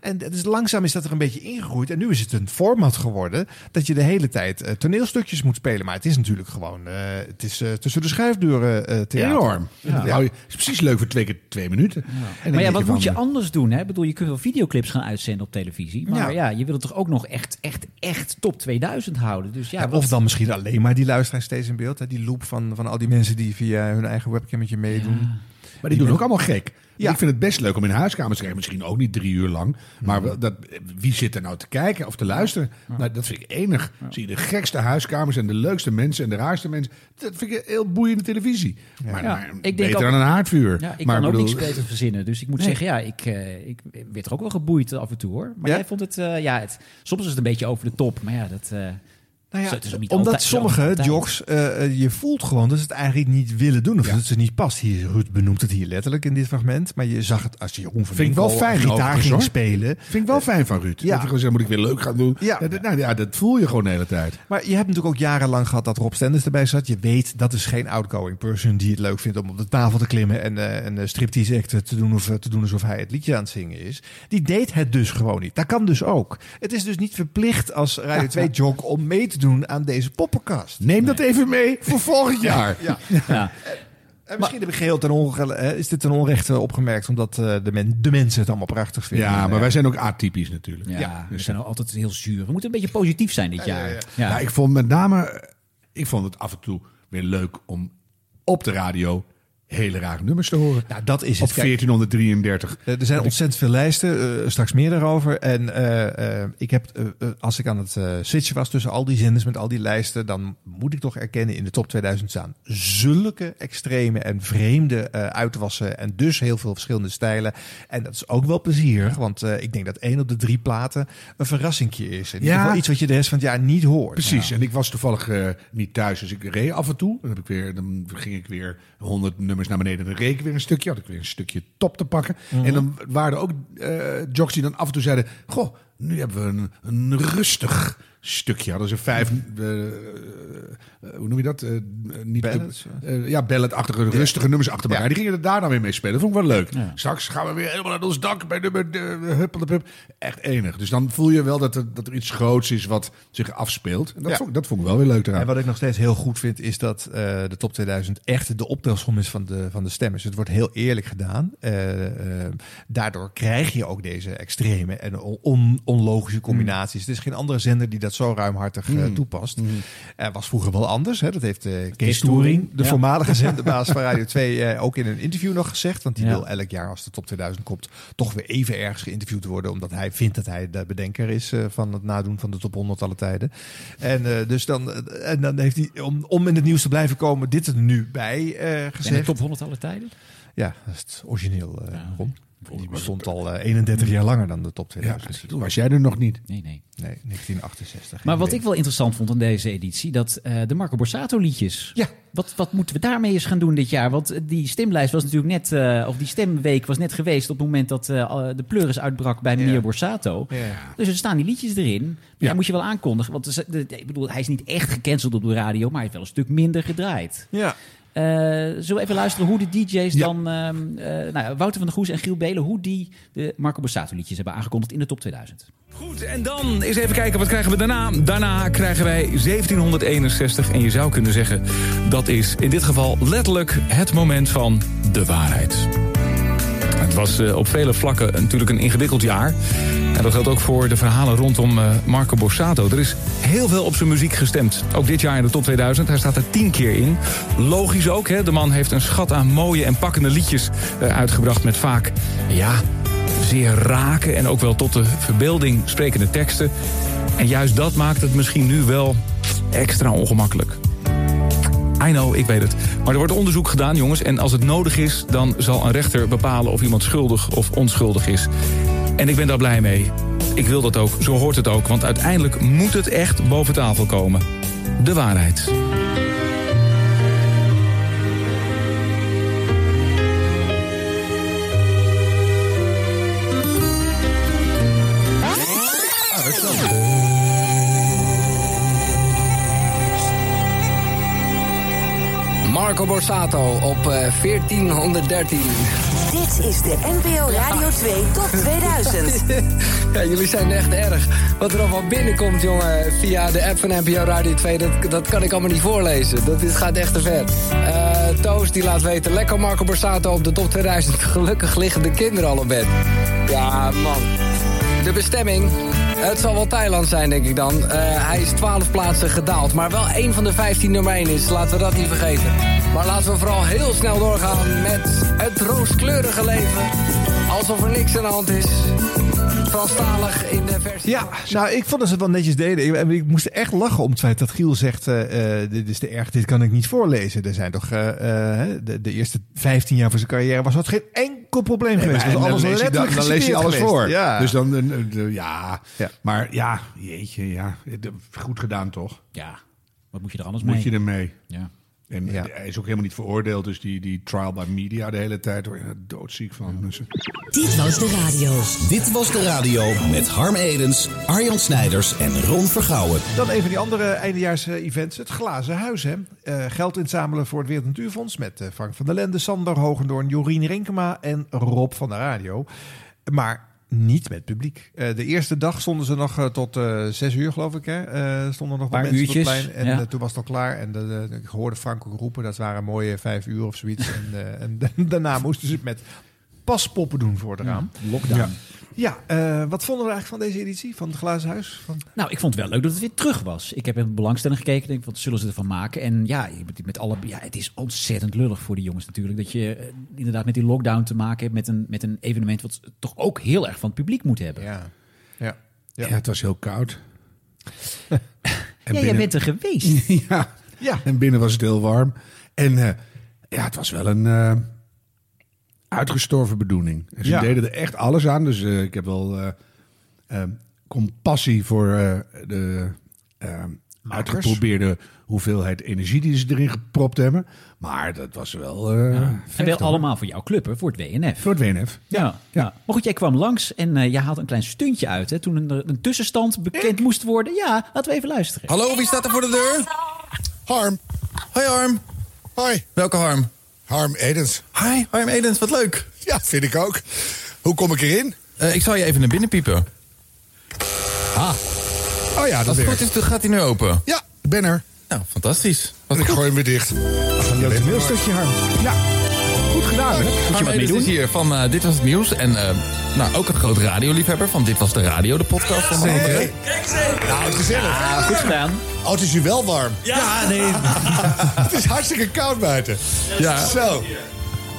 En het is, langzaam is dat er een beetje ingegroeid. En nu is het een format geworden dat je de hele tijd toneelstukjes moet spelen. Maar het is natuurlijk gewoon, eh, het is eh, tussen de schuifdeuren eh theater. Enorm. Ja. Nou, het is precies leuk voor twee keer twee minuten. Maar ja, wat moet je anders doen? Hè? Ik bedoel, je kunt wel videoclips gaan uitzenden op televisie. Maar Ja. ja, je wil het toch ook nog echt, echt, echt top 2000 houden. Dus ja, of dan misschien alleen maar die luisteraar steeds in beeld. Hè? Die loop van, van al die mensen die via hun eigen webcammetje meedoen. Maar die doen ook allemaal gek. Ja. Ik vind het best leuk om in huiskamers te kijken. Misschien ook niet drie uur lang. Maar wel dat, wie zit er nou te kijken of te luisteren? Nou, dat vind ik enig. Zie je de gekste huiskamers en de leukste mensen en de raarste mensen. Dat vind ik heel boeiende televisie. Maar, Ja, maar ik denk beter ook- dan een haardvuur. Ja, ik maar kan ook niks beter verzinnen. Dus ik moet Nee. zeggen, ja, ik, eh, ik werd er ook wel geboeid af en toe hoor. Maar Ja? jij vond het, eh, ja, het, soms is het een beetje over de top. Maar ja, dat... eh, Nou ja, omdat altijd- sommige jogs, eh, eh, je voelt gewoon dat ze het eigenlijk niet willen doen. Of dat ze niet past. Hier, Ruud benoemt het hier letterlijk in dit fragment. Maar je zag het als je Jeroen van Vind ik wel fijn gitaar ging spelen. Vind ik wel fijn van Ruud. Ja. Dat hij gewoon zegt, moet ik weer leuk gaan doen. Ja. dat, nou, ja, dat voel je gewoon de hele tijd. Maar je hebt natuurlijk ook jarenlang gehad dat Rob Stenders erbij zat. Je weet, dat is geen outgoing person die het leuk vindt om op de tafel te klimmen en eh, een striptease act te doen, of, te doen alsof hij het liedje aan het zingen is. Die deed het dus gewoon niet. Dat kan dus ook. Het is dus niet verplicht als Radio 2 jog om mee te doen aan deze poppenkast. Neem dat even mee voor volgend jaar. Ja. Ja. En misschien heb ik geheel ten onge- eh, is dit ten onrechte opgemerkt, omdat eh, de, men, de mensen het allemaal prachtig vinden. Ja, maar eh, wij zijn ook atypisch natuurlijk. Ja, we dus- zijn altijd heel zuur. We moeten een beetje positief zijn dit jaar. Ja, Ja. ik vond met name, ik vond het af en toe weer leuk om op de radio hele rare nummers te horen. Nou, dat is Op het. Kijk, 1433. Eh, Er zijn ontzettend veel lijsten, eh, straks meer daarover. En eh, eh, ik heb, als ik aan het switchen was tussen al die zenders met al die lijsten, dan moet ik toch erkennen in de top 2000 staan zulke extreme en vreemde uitwassen en dus heel veel verschillende stijlen. En dat is ook wel plezierig, want ik denk dat één op de drie platen een verrassingje is. In ieder Ja. geval iets wat je de rest van het jaar niet hoort. Precies, en ik was toevallig niet thuis, dus ik reed af en toe. Dan, heb ik weer, dan ging ik weer 100 nummers naar beneden. Dan ik weer een stukje, had ik weer een stukje top te pakken. Mhm. En dan waren er ook eh jocks die dan af en toe zeiden... Goh, nu hebben we een, een rustig stukje. Hadden ze vijf... eh, eh, hoe noem je dat? Eh, niet Ballads, eh, ja, ballad-achtige, rustige nummers achter elkaar. Ja. Die gingen er daar dan weer mee spelen. Dat vond ik wel leuk. Ja. Straks gaan we weer helemaal naar ons dak bij nummer de, de, hup, hup, hup. Echt enig. Dus dan voel je wel dat er, dat er iets groots is wat zich afspeelt. En dat, Ja. vond, dat vond ik wel weer leuk eraan. En wat ik nog steeds heel goed vind, is dat eh, de top 2000 echt de optelsom is van de, van de stemmers. Het wordt heel eerlijk gedaan. Eh, eh, daardoor krijg je ook deze extreme en on- on- onlogische combinaties. Er is geen andere zender die dat zo ruimhartig eh, toepast. Eh, was vroeger wel anders. Hè? Dat heeft eh, Kees, Kees de ja. voormalige (laughs) zenderbaas van Radio 2, eh, ook in een interview nog gezegd. Want die Ja. wil elk jaar als de top 2000 komt, toch weer even ergens geïnterviewd worden. Omdat hij vindt dat hij de bedenker is van het nadoen van de top 100 alle tijden. En dus dan, en dan heeft hij, om, om in het nieuws te blijven komen, dit er nu bij Zijn de gezegd. top 100 alle tijden? Ja, dat is het origineel, Ron. Die bestond al eh, 31 jaar langer dan de top ja, 2000. precies. Toen was jij er nog niet. Nee, nee. Nee, 1968. Maar wat ik wel interessant vond aan deze editie, dat eh, de Marco Borsato liedjes. Ja. Wat, wat moeten we daarmee eens gaan doen dit jaar? Want eh, die stemlijst was natuurlijk net, eh, of die stemweek was net geweest op het moment dat eh, de pleuris uitbrak bij meneer Ja. Borsato. Ja. Dus er staan die liedjes erin. Maar Ja. ja. moet je wel aankondigen. Want is- de- de- ik bedoel, hij is niet echt gecanceld op de radio, maar hij heeft wel een stuk minder gedraaid. Ja. Eh, zullen we even luisteren hoe de DJ's Ja. dan, ehm, eh, nou, ja, Wouter van der Goes en Giel Belen, hoe die de Marco Borsato liedjes hebben aangekondigd in de top 2000. Goed, en dan eens even kijken wat krijgen we daarna. Daarna krijgen wij 1761 en je zou kunnen zeggen... dat is in dit geval letterlijk het moment van de waarheid. Het was eh, op vele vlakken natuurlijk een ingewikkeld jaar. En dat geldt ook voor de verhalen rondom eh, Marco Borsato. Er is heel veel op zijn muziek gestemd. Ook dit jaar in de top 2000. Hij staat er tien keer in. Logisch ook, hè? de man heeft een schat aan mooie en pakkende liedjes eh, uitgebracht... met vaak, ja, zeer rake en ook wel tot de verbeelding sprekende teksten. En juist dat maakt het misschien nu wel extra ongemakkelijk. I know, ik weet het. Maar er wordt onderzoek gedaan, jongens. En als het nodig is, dan zal een rechter bepalen of iemand schuldig of onschuldig is. En ik ben daar blij mee. Ik wil dat ook, zo hoort het ook. Want uiteindelijk moet het echt boven tafel komen. De waarheid. Marco Borsato op eh, 1413. Dit is de NPO Radio 2 Top 2000. ja, jullie zijn echt erg. Wat er allemaal binnenkomt, jongen, via de app van NPO Radio 2, dat, dat kan ik allemaal niet voorlezen. Dat, dit gaat echt te ver. Eh, Toos die laat weten, lekker Marco Borsato op de top 2000. Gelukkig liggen de kinderen al op bed. Ja, man. De bestemming. Het zal wel Thailand zijn, denk ik dan. Eh, hij is 12 plaatsen gedaald, maar wel één van de 15 nummer 1 is. Laten we dat niet vergeten. Maar laten we vooral heel snel doorgaan met het rooskleurige leven. Alsof er niks aan de hand is. Franstalig in de versie. Ja, nou, ik vond dat ze het wel netjes deden. Ik, moest echt lachen om het feit dat Giel zegt... eh, eh, dit is te erg, dit kan ik niet voorlezen. Er zijn toch... de, de eerste 15 jaar van zijn carrière was dat geen enkel probleem geweest. Nee, en alles dan lees je, dan, lees je alles geweest. voor. Ja. Dus dan, eh, de- ja. Maar ja, jeetje, ja. De- Goed gedaan toch? Ja. Wat moet je er anders Moet mee? je ermee? Ja. En Ja. hij is ook helemaal niet veroordeeld. Dus die, die trial by media de hele tijd. Er doodziek van. Dus, Dit was de radio. Dit was de radio met Harm Edens, Arjan Snijders en Ron Vergouwen. Dan een van die andere eindejaars-events, het Glazen Huis. Hè? Eh, geld inzamelen voor het Wereld Natuurfonds met eh, Frank van der Lende, Sander Hogendoorn, Jorien Renkema en Rob van de Radio. Maar niet met publiek. Eh, de eerste dag stonden ze nog eh, tot eh, zes uur, geloof ik. Hè? Stonden nog Paar mensen op plein. En ja. toen was het al klaar. En de, de- ik hoorde Frank ook roepen, dat waren mooie vijf uur of zoiets. en, en (laughs) daarna moesten ze het met paspoppen doen voor het raam. Lockdown. Ja, ja eh, wat vonden we eigenlijk van deze editie van het Glazen Huis? Van... Nou, ik vond het wel leuk dat het weer terug was. Ik heb met belangstelling gekeken. Denk, wat zullen ze ervan maken? En ja, met alle, ja, het is ontzettend lullig voor die jongens natuurlijk. Dat je eh, inderdaad met die lockdown te maken hebt. Met een, met een evenement wat toch ook heel erg van het publiek moet hebben. Ja, ja. ja. het was heel koud. En (laughs) ja, jij bent er geweest. (laughs) ja. ja. En binnen was het heel warm. En eh, ja, het was wel een eh, uitgestorven bedoeling. En ze Ja. deden er echt alles aan. Dus eh, ik heb wel eh, eh, compassie voor eh, de uitgeprobeerde hoeveelheid energie die ze erin gepropt hebben. Maar dat was wel. eh En wel allemaal voor jouw club, hè, voor het WNF. Voor het WNF. Ja, ja. Maar goed, jij kwam langs en eh jij haalde een klein stuntje uit. Hè, toen een, een tussenstand bekend moest worden. Ja, laten we even luisteren. Hallo, wie staat er voor de deur? Harm. Hoi Harm. Hoi. Welke Harm? Harm Edens. Hi, Harm Edens, wat leuk. Ja, vind ik ook. Hoe kom ik erin? ik zal je even naar binnen piepen. Ah. Oh ja, Als dat het goed is, dan gaat hij nu open. Ja, ik ben er. Nou, fantastisch. En ik gooi hem weer dicht. Een leuk toneelstukje, Harm. Ja, goed gedaan, hè? Harm wat mee doen? is hier van eh, Dit Was Het Nieuws. En eh, nou, ook een groot radioliefhebber van Dit Was De Radio, de podcast van Zeker. Nou, gezellig. Ah, goed gedaan. Oh, het is u wel warm. Ja, nee. (laughs) het is hartstikke koud buiten. Ja. Zo.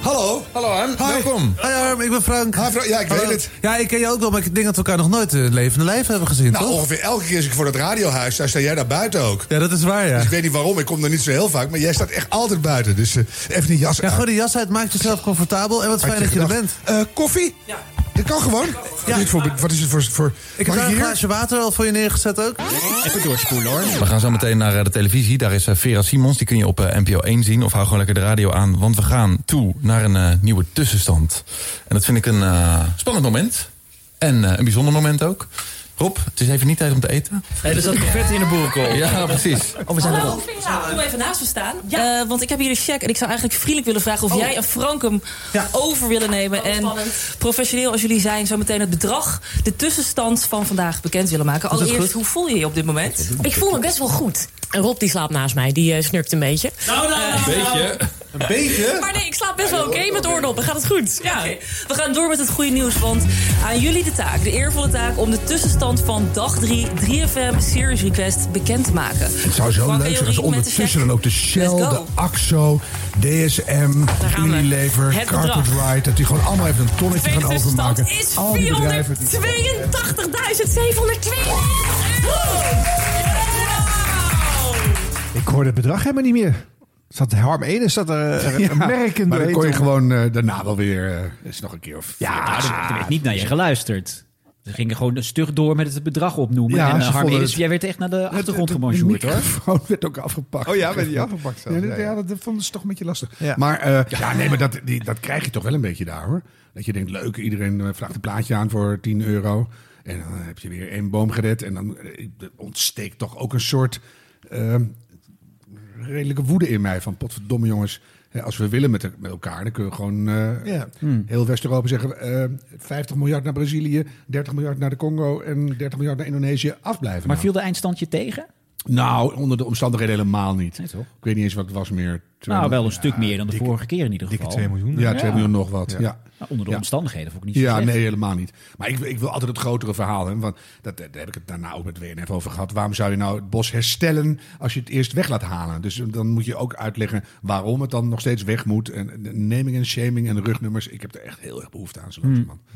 Hallo. Hallo Harm, welkom. Hoi Harm, ik ben Frank. Hi, Frank. Ja, ik weet het. Ja, ik ken je ook wel, maar ik denk dat we elkaar nog nooit in levende lijf hebben gezien, Nou, toch? ongeveer elke keer als ik voor dat radiohuis sta, sta jij daar buiten ook. Ja, dat is waar, ja. Dus ik weet niet waarom, ik kom er niet zo heel vaak, maar jij staat echt altijd buiten. Dus eh, even die jas Ja, uit. gooi die jas uit, maak jezelf comfortabel en wat fijn dat je er bent. Eh, koffie? Ja. Dat kan gewoon. Wat, is het voor, wat is het voor... voor Ik heb daar een glaasje water al voor je neergezet ook. Even doorspoelen hoor. We gaan zo meteen naar eh, de televisie. Daar is eh, Vera Simons. Die kun je op eh, NPO 1 zien. Of hou gewoon lekker de radio aan. Want we gaan toe naar een nieuwe tussenstand. En dat vind ik een eh, spannend moment. En eh, een bijzonder moment ook. Rob, het is even niet tijd om te eten. Nee, er zat confetti in de boerenkool. Ja, precies. Oh, we zijn erop. Nou, doe even naast me staan. Eh, want ik heb hier een check en ik zou eigenlijk vriendelijk willen vragen of jij en Frank hem over willen nemen. en professioneel als jullie zijn, zo meteen het bedrag, de tussenstand van vandaag bekend willen maken. Allereerst, hoe voel je je op dit moment? Ik voel me best wel goed. En Rob die slaapt naast mij, die eh, snurkt een beetje. Nou, nou, Een beetje. Een beetje? Maar nee, ik slaap best wel oké met oordoppen. Gaat het goed? Ja. Oké, We gaan door met het goede nieuws, want aan jullie de taak, de eervolle taak om de tussenstand van dag 3 3FM Series Request bekend te maken. Het zou zo Frank leuk zijn als de ondertussen dan ook de Shell, de AXO, DSM. Unilever, Het Carpet. Ride... dat die gewoon allemaal even een tonnetje gaan overmaken. is bedrijven... die- 462.702. Ik hoorde het bedrag helemaal niet meer. Zat Harm Ede, zat er eh, (laughs) Ja, een merk in maar dan kon je gewoon eh, daarna wel weer... eh is nog een keer of... Ja, er werd niet naar je geluisterd. Ze gingen gewoon stug door met het bedrag opnoemen. Ja, en uh, Harm het- jij werd echt naar de achtergrond De gebonjourd hoor. microfoon werd ook afgepakt. Oh ja, werd die afgepakt zelfs, Ja, dat, ja, dat vonden ze toch een beetje lastig. Ja. Maar eh, ja. nee, maar dat, die, dat krijg je toch wel een beetje daar hoor. Dat je denkt, leuk, iedereen eh, vraagt een plaatje aan voor 10 euro. En dan heb je weer één boom gered. En dan eh, ontsteekt toch ook een soort eh, redelijke woede in mij. Van potverdomme jongens, hè, als we willen met, elkaar... dan kunnen we gewoon eh, Ja. heel West-Europa zeggen... eh 50 miljard naar Brazilië, 30 miljard naar de Congo... en 30 miljard naar Indonesië afblijven. Maar nou. viel de eindstand je tegen? Nou, onder de omstandigheden helemaal niet. Nee, toch? Ik weet niet eens wat het was meer. Nou, wel een stuk meer dan de vorige keer in ieder geval. Ja, 2 miljoen nog wat. Ja. Nou, onder de Ja. omstandigheden vond ik niet zo Ja, slecht. nee, helemaal niet. Maar ik, ik wil altijd het grotere verhaal. Hè, want dat, daar heb ik het daarna ook met WNF over gehad. Waarom zou je nou het bos herstellen als je het eerst weg laat halen? Dus dan moet je ook uitleggen waarom het dan nog steeds weg moet. En en naming en shaming en rugnummers. Ik heb er echt heel erg behoefte aan, zo Hmm. langzamerhand.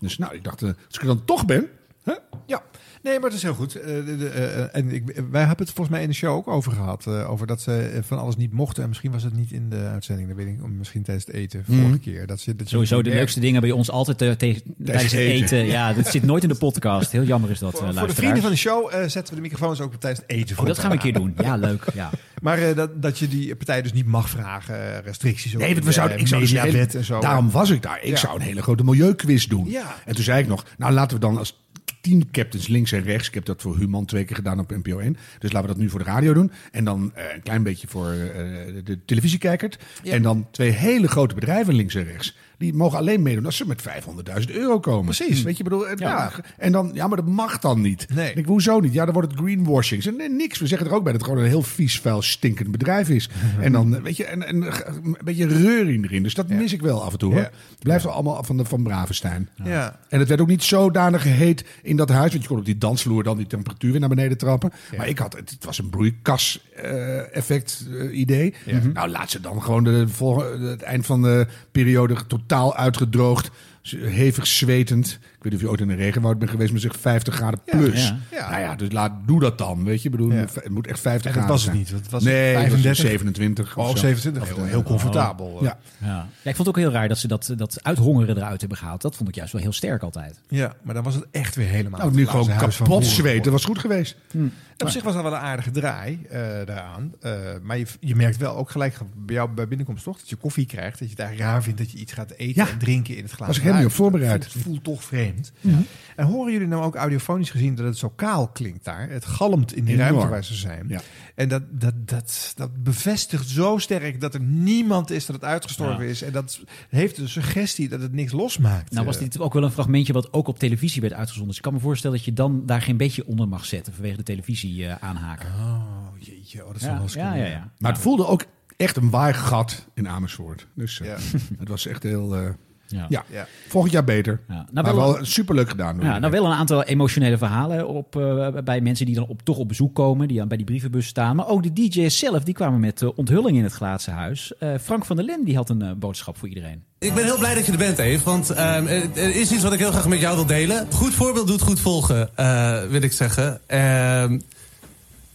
Dus nou, ik dacht, eh, als ik er dan toch ben... Hè? Ja, nee, maar dat is heel goed. Eh, de- de, eh, en ik, wij hebben het volgens mij in de show ook over gehad. eh, over dat ze eh, van alles niet mochten. En misschien was het niet in de uitzending. Dat weet ik, misschien tijdens het eten vorige Mhm. keer. Dat ze, dat Sowieso de leukste dingen bij ons altijd eh, tegen, tijdens het eten. eten. Ja, dat (laughs) zit nooit in de podcast. Heel jammer is dat, eh Voor de vrienden van de show eh, zetten we de microfoons ook tijdens het eten. Oh, dat gaan we een keer doen. Ja, leuk. Ja. (laughs) Maar eh, dat, dat je die partij dus niet mag vragen, eh, restricties. Nee, want we de, zouden, ik eh, zou dus hele- en zo. Daarom was ik daar. Ik Ja. zou een hele grote milieuquiz doen. Ja. En toen zei ik nog, nou laten we dan als tien captains links en rechts. Ik heb dat voor Human twee keer gedaan op NPO 1. Dus laten we dat nu voor de radio doen. En dan eh, een klein beetje voor eh, de televisiekijker. En dan twee hele grote bedrijven links en rechts. Die mogen alleen meedoen als ze met 500.000 euro komen. Precies. Weet je, bedoel, eh, Ja. ja. En dan, ja, maar dat mag dan niet. Nee. Ik hoezo niet? Ja, dan wordt het greenwashing. Ze- Nee, niks. We zeggen er ook bij dat het gewoon een heel vies, vuil, stinkend bedrijf is. (laughs) en dan, eh, weet je, en, en eh, een beetje reuring erin. Dus dat mis ik wel af en toe. Hoor. Ja. Het blijft wel allemaal van, de, van Bravenstein. Ja. En het werd ook niet zodanig heet in dat huis. Want je kon op die dansvloer dan die temperatuur weer naar beneden trappen. Maar ik had, het, het was een broeikas-effect eh, idee. Mhm. Nou, laat ze dan gewoon de, volgende, het eind van de periode totaal uitgedroogd. Hevig zwetend. Ik weet niet of je ooit in een regenwoud bent geweest, maar zeg 50 graden plus. ja. Ja. Nou ja, dus laat, doe dat dan. Weet je, Ik bedoel, Ja. het moet echt 50 En dat graden was het niet, het was nee, 35. het was 27. Oh, of zo. 27. Heel, heel comfortabel. Ja. Ja. ja, ik vond het ook heel raar dat ze dat, dat uithongeren eruit hebben gehaald. Dat vond ik juist wel heel sterk altijd. Ja, maar dan was het echt weer helemaal... Nou, nu gewoon kapot zweten. Dat was goed geweest. En op zich was dat wel een aardige draai eh, daaraan. Eh, maar je, je merkt wel ook gelijk bij jou bij binnenkomst toch... dat je koffie krijgt, dat je het eigenlijk raar vindt... dat je iets gaat eten Ja. en drinken in het glazen Was ik helemaal niet op voorbereid. Het voelt, voelt toch vreemd. Ja. En horen jullie nou ook audiofonisch gezien dat het zo kaal klinkt daar? Het galmt in die Enorm. ruimte waar ze zijn. Ja. En dat, dat, dat, dat bevestigt zo sterk dat er niemand is dat het uitgestorven Ja. is. En dat heeft de suggestie dat het niks losmaakt. Nou was dit ook wel een fragmentje wat ook op televisie werd uitgezonden. Dus ik kan me voorstellen dat je dan daar geen beetje onder mag zetten vanwege de televisie eh, aanhaken. Oh, jeetje. Oh, dat ja, wel ja, ja, ja. ja. Maar het voelde ook echt een waaigat in Amersfoort. Dus eh, Ja. (laughs) het was echt heel... eh, Ja. ja. Ja. volgend jaar beter. Ja. Nou, maar wel- wel superleuk gedaan. Ja, nou wel een aantal emotionele verhalen op, eh, bij mensen die dan op, toch op bezoek komen, die dan bij die brievenbus staan. Maar ook de DJ's zelf, die kwamen met uh, onthulling in het glazen huis. Eh, Frank van der Len die had een boodschap voor iedereen. Ik ben heel blij dat je er bent, Eve. Want ehm, er is iets wat ik heel graag met jou wil delen. Goed voorbeeld doet goed volgen, eh, wil ik zeggen. Ehm,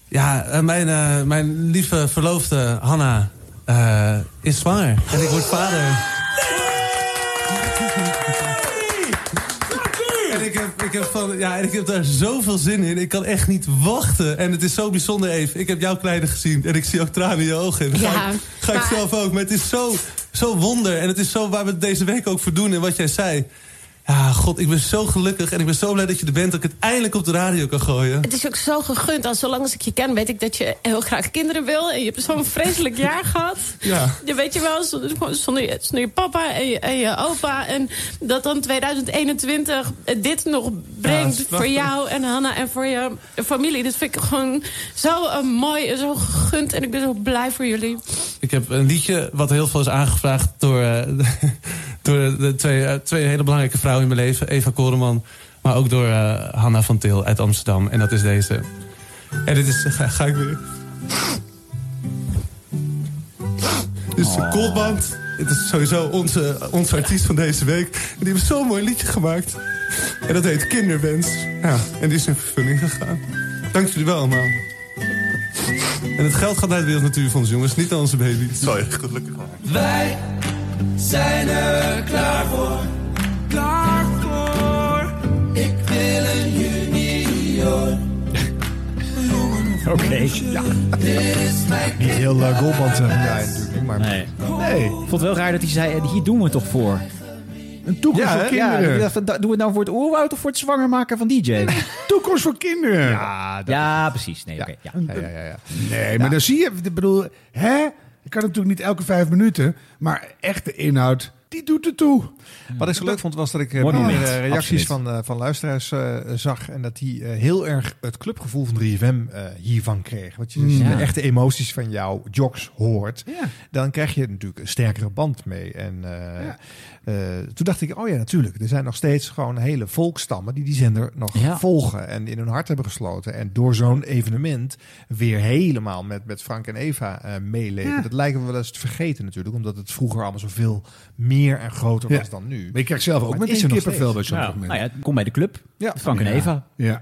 ja, mijn, eh, mijn lieve verloofde Hanna eh, is zwanger. En ik word vader. En ik heb, ik, heb van, ja, en ik heb daar zoveel zin in. Ik kan echt niet wachten. En het is zo bijzonder, Eve. Ik heb jouw kleine gezien. En ik zie ook tranen in je ogen. En dat Ja, ga, ik, ga ik maar- zelf ook. Maar het is zo, zo wonder. En het is zo waar we deze week ook voor doen. En wat jij zei. Ja, god, ik ben zo gelukkig. En ik ben zo blij dat je er bent. Dat ik het eindelijk op de radio kan gooien. Het is ook zo gegund. Als zolang als ik je ken, weet ik dat je heel graag kinderen wil. En je hebt zo'n vreselijk jaar (laughs) gehad. Ja. Je weet je wel, zonder, zonder, je, zonder je papa en je, en je opa. En dat dan 2021 dit nog brengt Ja, voor jou en Hanna en voor je familie. Dat vind ik gewoon zo eh, mooi en zo gegund. En ik ben zo blij voor jullie. Ik heb een liedje wat heel veel is aangevraagd door, eh, (laughs) door de twee, eh, twee hele belangrijke vrouwen in mijn leven. Eva Koreman, maar ook door eh, Hanna van Til uit Amsterdam. En dat is deze. En dit is... Ga, ga ik weer... Dit is Goldband. Dit is sowieso onze, onze artiest van deze week. En die heeft zo'n mooi liedje gemaakt. En dat heet Kinderwens. Ja, en die is in vervulling gegaan. Dank jullie wel allemaal. En het geld gaat naar het Wereld Natuurfonds, jongens. Niet aan onze baby. Je gelukkig. Wij zijn er klaar voor. Klaar voor. Ik wil een junior. Oké, ja. Niet heel uh, Goldband uh, draaien natuurlijk. Maar Nee. nee. Ik vond het wel raar dat hij zei, eh, hier doen we het toch voor. Een toekomst Ja, voor? Ja, kinderen. van, doen we het nou voor het oerwoud of voor het zwanger maken van DJ? Toekomst voor kinderen. Ja, dat- Ja, precies. Nee, ja. ja, ja, ja, ja. Nee, maar dan zie je, ik bedoel, hè? Ik kan natuurlijk niet elke vijf minuten, maar echte inhoud, die doet het toe. Wat ik zo leuk vond was dat ik eh, meerdere moment. reacties Absoluut. van, eh, van luisteraars eh, zag. En dat die eh, heel erg het clubgevoel van 3FM eh, hiervan kreeg. Want je dus Mm. de echte emoties van jouw jocks hoort. Ja. Dan krijg je natuurlijk een sterkere band mee. En eh, eh, toen dacht ik, oh ja, natuurlijk. Er zijn nog steeds gewoon hele volkstammen die die zender nog Ja. volgen. En in hun hart hebben gesloten. En door zo'n evenement weer helemaal met, met Frank en Eva eh, meeleven. Ja. Dat lijken we wel eens te vergeten natuurlijk. Omdat het vroeger allemaal zoveel meer en groter Ja. was dan nu. Maar je krijgt zelf ook Maar is er nog kippenvel bij steeds. zo'n Ja. moment. Nou ja, kom bij de club. Ja. Frank en Ja. Eva. Ja.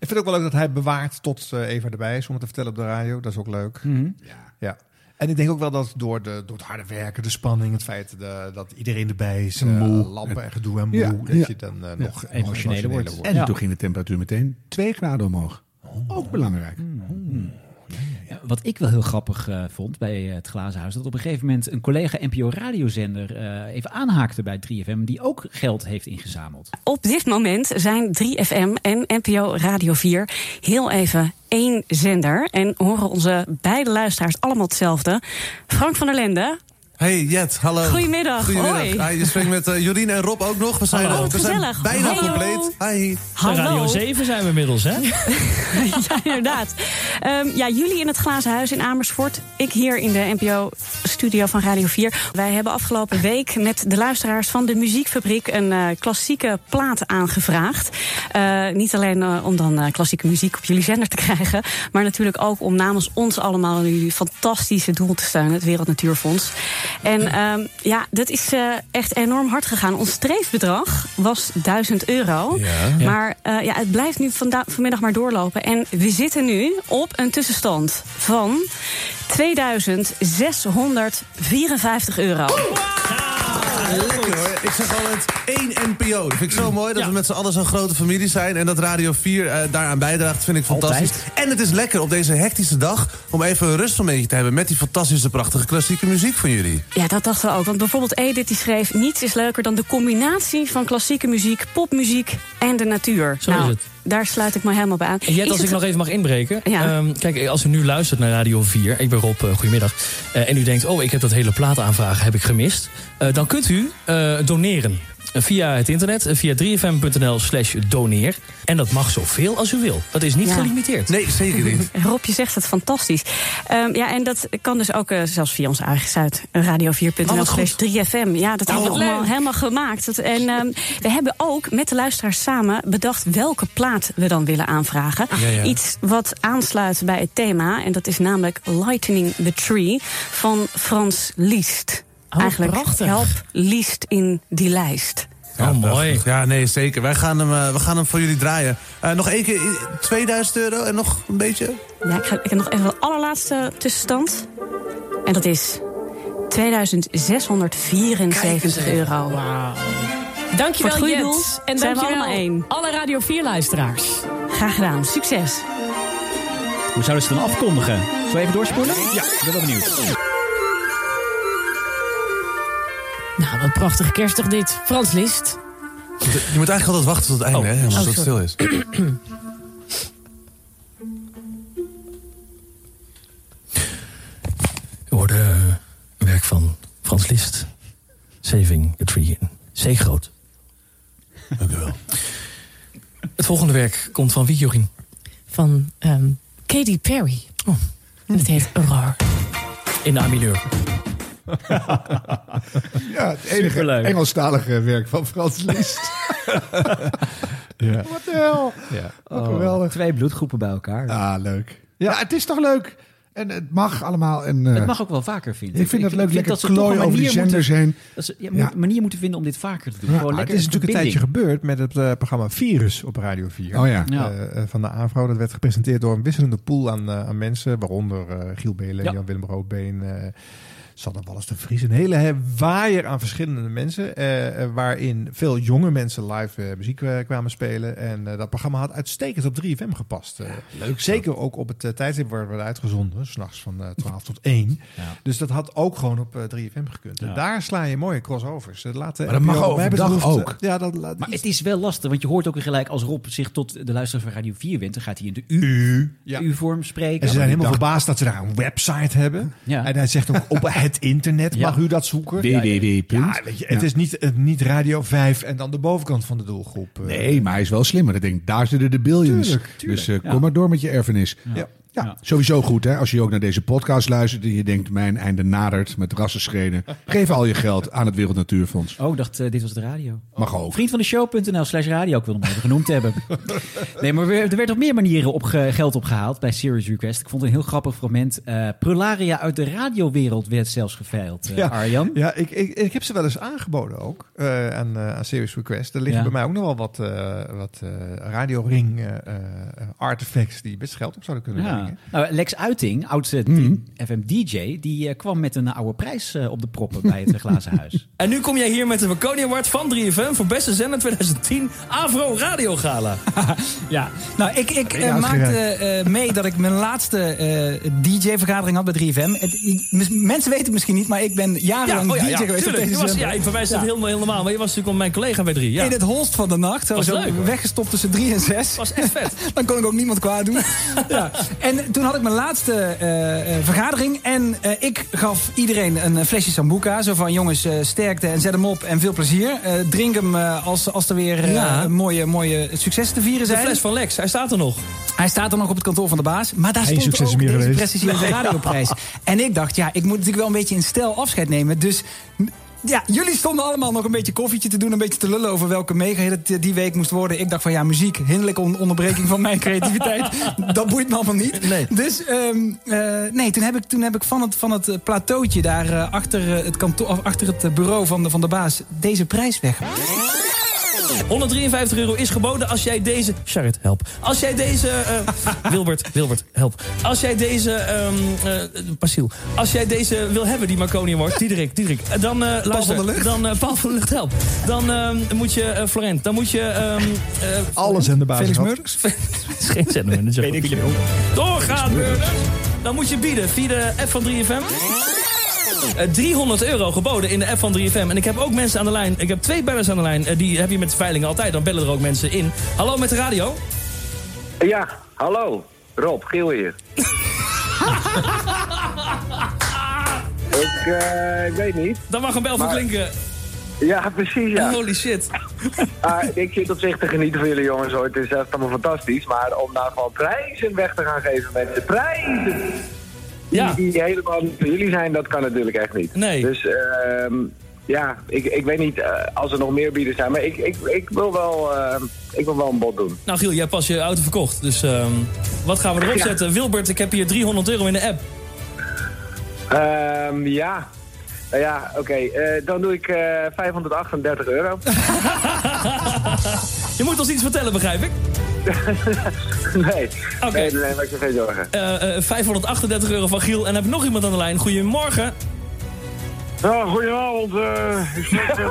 Ik vind het ook wel leuk dat hij bewaart tot eh, Eva erbij is om het te vertellen op de radio. Dat is ook leuk. Mhm. Ja. En ik denk ook wel dat door, de, door het harde werken, de spanning, het feit de- dat iedereen erbij is, En eh, moe. lampen en gedoe en moe, Ja. dat Ja. je dan eh, Ja. nog Emotioneler wordt. En Ja. toen ging de temperatuur meteen 2 graden omhoog. Ook belangrijk. Ja, Wat ik wel heel grappig eh, vond bij eh, het Glazen Huis, dat op een gegeven moment een collega NPO radiozender eh even aanhaakte bij 3FM, die ook geld heeft ingezameld. Op dit moment zijn 3FM en NPO Radio 4 heel even één zender. En horen onze beide luisteraars allemaal hetzelfde. Frank van der Lende. Hey Jet, hallo. Goedemiddag, Goedemiddag. hoi. Je spreekt met eh, Jorien en Rob ook nog. We zijn, Hallo. Oh, we zijn gezellig. bijna Hallo. compleet. Hi. Hallo. Radio 7 zijn we inmiddels, hè? (laughs) ja, inderdaad. Ehm, ja, jullie in het Glazen Huis in Amersfoort. Ik hier in de NPO-studio van Radio 4. Wij hebben afgelopen week met de luisteraars van de Muziekfabriek... een eh, klassieke plaat aangevraagd. Eh, niet alleen om dan klassieke muziek op jullie zender te (laughs) krijgen... maar natuurlijk ook om namens ons allemaal... jullie fantastische doel te steunen, het Wereld Natuurfonds. En ehm, ja, dat is eh, echt enorm hard gegaan. Ons streefbedrag was 1000 euro. Ja. Ja. Maar eh, ja, het blijft nu vanmiddag maar doorlopen. En we zitten nu op een tussenstand van 2654 euro. Ik zeg altijd één NPO. Dat vind ik zo mooi dat we met z'n allen zo'n grote familie zijn. En dat Radio 4 eh, daaraan bijdraagt, vind ik fantastisch. En het is lekker op deze hectische dag om even een rustmomentje te hebben... met die fantastische, prachtige klassieke muziek van jullie. Ja, dat dachten we ook. Want bijvoorbeeld Edith die schreef... niets is leuker dan de combinatie van klassieke muziek, popmuziek en de natuur. Zo nou, is het. Daar sluit ik me helemaal bij aan. En Jet, als het- ik nog even mag inbreken. Ja. Ehm, kijk, als u nu luistert naar Radio 4, ik ben Rob, eh, goedemiddag. eh, en u denkt, oh, ik heb dat hele plaataanvragen heb ik gemist. eh, dan kunt u doneren. Via het internet, via 3fm.nl slash doneer. En dat mag zoveel als u wil. Dat is niet Ja. gelimiteerd. Nee, zeker niet. (laughs) Rob, je zegt het fantastisch. Ehm, ja, en dat kan dus ook eh, zelfs via onze eigen site, Oh, radio4.nl wat slash goed. 3FM. Ja, dat Oh, hebben we allemaal leuk. helemaal gemaakt. Dat- en ehm, we hebben ook met de luisteraars samen bedacht welke plaat we dan willen aanvragen. Ja, ja. Iets wat aansluit bij het thema. En dat is namelijk Lightening the Tree van Frans Liest. Oh, Eigenlijk prachtig. help Liest in die lijst. Ja, mooi. Ja, nee, zeker. Wij gaan hem, eh, we gaan hem voor jullie draaien. Eh, nog één keer eh, 2000 euro en nog een beetje. Ja, ik, ga, ik heb nog even de allerlaatste tussenstand. En dat is 2674 euro. Dankjewel, Voor het goede Jet. doel En zijn we dankjewel allemaal één. alle Radio 4-luisteraars. Graag gedaan. Succes. Hoe zouden ze het dan afkondigen? Zullen we even doorspoelen? Ja, ik ben wel benieuwd. Nou, wat prachtig kerstig dit. Frans List. Je moet eigenlijk altijd wachten tot het einde, hè? Helemaal, Oh, tot het stil sorry. is. U hoorde eh, een werk van Frans Liszt. Saving a Tree in C groot. Dank u wel. Het volgende werk komt van wie, Jorien? Van ehm, Katy Perry. Oh. En het heet Aurore. In de A-mineur. (laughs) Ja, het enige Superleuk. Engelstalige werk van Frans Liszt. (laughs) Ja. Wat de hel. Ja. Wat geweldig. Twee bloedgroepen bij elkaar. Ah, leuk. Ja, het is toch leuk? En het mag allemaal. En, eh, Het mag ook wel vaker, vind ik. Ik vind dat leuk, lekker dat ze toch klooi een over die zenders moeten- heen. Dat ze ja, manier moeten vinden om dit vaker te doen. Ja, het is natuurlijk een tijdje gebeurd met het eh, programma Virus op Radio 4. Oh ja. Ja. Eh, van de AVRO. Dat werd gepresenteerd door een wisselende pool aan, eh, aan mensen. Waaronder eh, Giel Belen, Ja. Jan-Willem Roodbeen, eh Sanne Wallis de Vries. Een hele waaier aan verschillende mensen. eh, eh, waarin veel jonge mensen live eh, muziek eh, kwamen spelen. En eh, dat programma had uitstekend op 3FM gepast. Eh, leuk. Zeker ook op het uh, tijdstip waar het werd uitgezonden. S'nachts van eh 12 tot 1. Ja. Dus dat had ook gewoon op eh, 3FM gekund. En daar sla je mooie crossovers. Laten Maar dat mag overdag ook. Ja, dat laat Maar het is wel lastig, want je hoort ook gelijk als Rob zich tot de luisteraar van Radio 4 wendt, dan gaat hij in de U, Ja. U-vorm spreken. En ze zijn helemaal verbaasd dat ze daar een website hebben. Ja. En hij zegt ook op het (laughs) internet, mag u dat zoeken? www. Ja, weet je, het Ja. is niet, niet Radio 5 en dan de bovenkant van de doelgroep. eh. Nee, maar hij is wel slimmer. Ik denk, daar zitten de billions. Tuurlijk, tuurlijk. Dus eh, Ja. kom maar door met je erfenis. Ja. Ja. sowieso goed hè. Als je ook naar deze podcast luistert en je denkt, mijn einde nadert met rassenschenen. (laughs) Geef al je geld aan het Wereld Natuurfonds. Oh, ik dacht, eh, dit was de radio. Mag ook. Vriend van de show.nl slash radio, ik wil hem even genoemd hebben. (laughs) Nee, maar er werd op meer manieren op geld opgehaald bij Serious Request. Ik vond een heel grappig fragment. Eh Prularia uit de radiowereld werd zelfs geveild, eh, Arjan. Ja, ik, ik, ik heb ze wel eens aangeboden ook eh, aan, eh, aan Serious Request. Er liggen Ja. bij mij ook nog wel wat, eh wat eh radioring artifacts die best geld op zouden kunnen Ja. Nou, Lex Uiting, oud eh, Mhm. FM-DJ, die eh, kwam met een oude prijs eh, op de proppen bij het (laughs) Glazen Huis. En nu kom jij hier met de Marconi Award van 3FM voor beste zender 2010 Avro Radio Gala. (laughs) Ja, nou, ik, ik eh, Ja, maakte eh, mee dat ik mijn laatste eh, DJ-vergadering had bij 3FM. Het, ik- mis- mensen weten het misschien niet, maar ik ben jarenlang oh ja, DJ ja, geweest op tuurlijk. deze Je was, zender. ja, voor mij is dat Ja. heel, heel normaal. Maar je was natuurlijk al mijn collega bij 3. Ja. In het holst van de nacht. Zo, Was zo leuk, hoor. weggestopt tussen drie en zes. was echt vet. (laughs) Dan kon ik ook niemand kwaad doen. ja. En toen had ik mijn laatste eh, eh, vergadering. En eh, ik gaf iedereen een flesje Sambuca. Zo van, jongens, eh, sterkte en zet hem op en veel plezier. Eh, drink hem eh, als, als er weer Ja. mooie, mooie successen te vieren De zijn. fles van Lex, hij staat er nog. Hij staat er nog op het kantoor van de baas. Maar daar Geen stond ook meer deze Nee. radioprijs. (laughs) En ik dacht, ja, ik moet natuurlijk wel een beetje in stijl afscheid nemen. Dus ja, jullie stonden allemaal nog een beetje koffietje te doen. Een beetje te lullen over welke mega het die week moest worden. Ik dacht van, ja, muziek, hinderlijke on- onderbreking van mijn (laughs) creativiteit. dat boeit me allemaal niet. Dus ehm, eh, nee, toen heb ik, toen heb ik van het, van het eh, plateautje daar eh, achter, het kantoor, achter het bureau van de, van de baas deze prijs weg. 153 euro is geboden als jij deze... Charit, help. Als jij deze... eh, (laughs) Wilbert, Wilbert, help. Als jij deze... ehm eh, Pasiel. Als jij deze wil hebben, die Marconi Award. Diederik, Diederik. eh, Dan, eh luister, van de Lucht? Dan, eh, Paul van de Lucht, help. Dan ehm, moet je... eh, Florent, dan moet je... ehm eh, Alle zenderbazen Felix. Murders? (laughs) is geen zendermanager. Weet ik veel. Doorgaan, Murders. Dan moet je bieden via de app van 3FM. Eh, 300 euro geboden in de app van 3FM. En ik heb ook mensen aan de lijn. Ik heb twee bellers aan de lijn. Eh, die heb je met veilingen altijd. Dan bellen er ook mensen in. Hallo met de radio. Ja, hallo. Rob, Giel hier. (laughs) ik, eh, ik weet niet. Dan mag een bel van Maar- klinken. Ja, precies, ja. Holy shit. (laughs) Ah, ik zit op zich te genieten van jullie jongens hoor. Het is echt allemaal fantastisch. Maar om gewoon prijzen weg te gaan geven met de prijzen... Ja. Die, die helemaal niet voor jullie zijn, dat kan natuurlijk echt niet. Nee. Dus ehm, ja, ik, ik weet niet eh, als er nog meer bieden zijn. Maar ik, ik, ik, wil wel, ehm, ik wil wel een bod doen. Nou Giel, jij hebt pas je auto verkocht. Dus ehm, wat gaan we erop Ja. zetten? Wilbert, ik heb hier 300 euro in de app. Ehm, ja. Nou ja, oké. eh, dan doe ik eh 538 euro. (laughs) Je moet ons iets vertellen, begrijp ik. (laughs) nee. Oké. Nee, nee, maak je geen zorgen. Eh, eh, 538 euro van Giel. En heb nog iemand aan de lijn. Goedemorgen. Ja, goedenavond. eh ik spreek met... eh,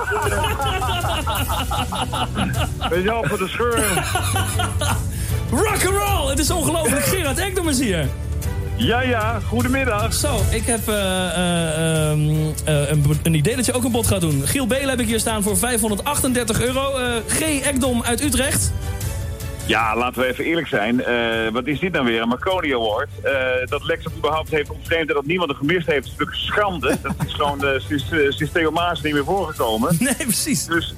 (laughs) met Jan van de Scheur. Rock and roll! Het is ongelooflijk. Gerard Ekdom is hier. Ja, ja. Goedemiddag. Zo, ik heb eh, eh, ehm, eh, een, een idee dat je ook een bod gaat doen. Giel Belen heb ik hier staan voor 538 euro. G. Ekdom uit Utrecht. Ja, laten we even eerlijk zijn. Wat is dit nou weer? Een Marconi Award. Dat Lex het überhaupt heeft ontvreemd en dat niemand er gemist heeft, is natuurlijk schande. Dat is gewoon Theo Maas niet meer voorgekomen. (laughs) Nee, precies. Dus,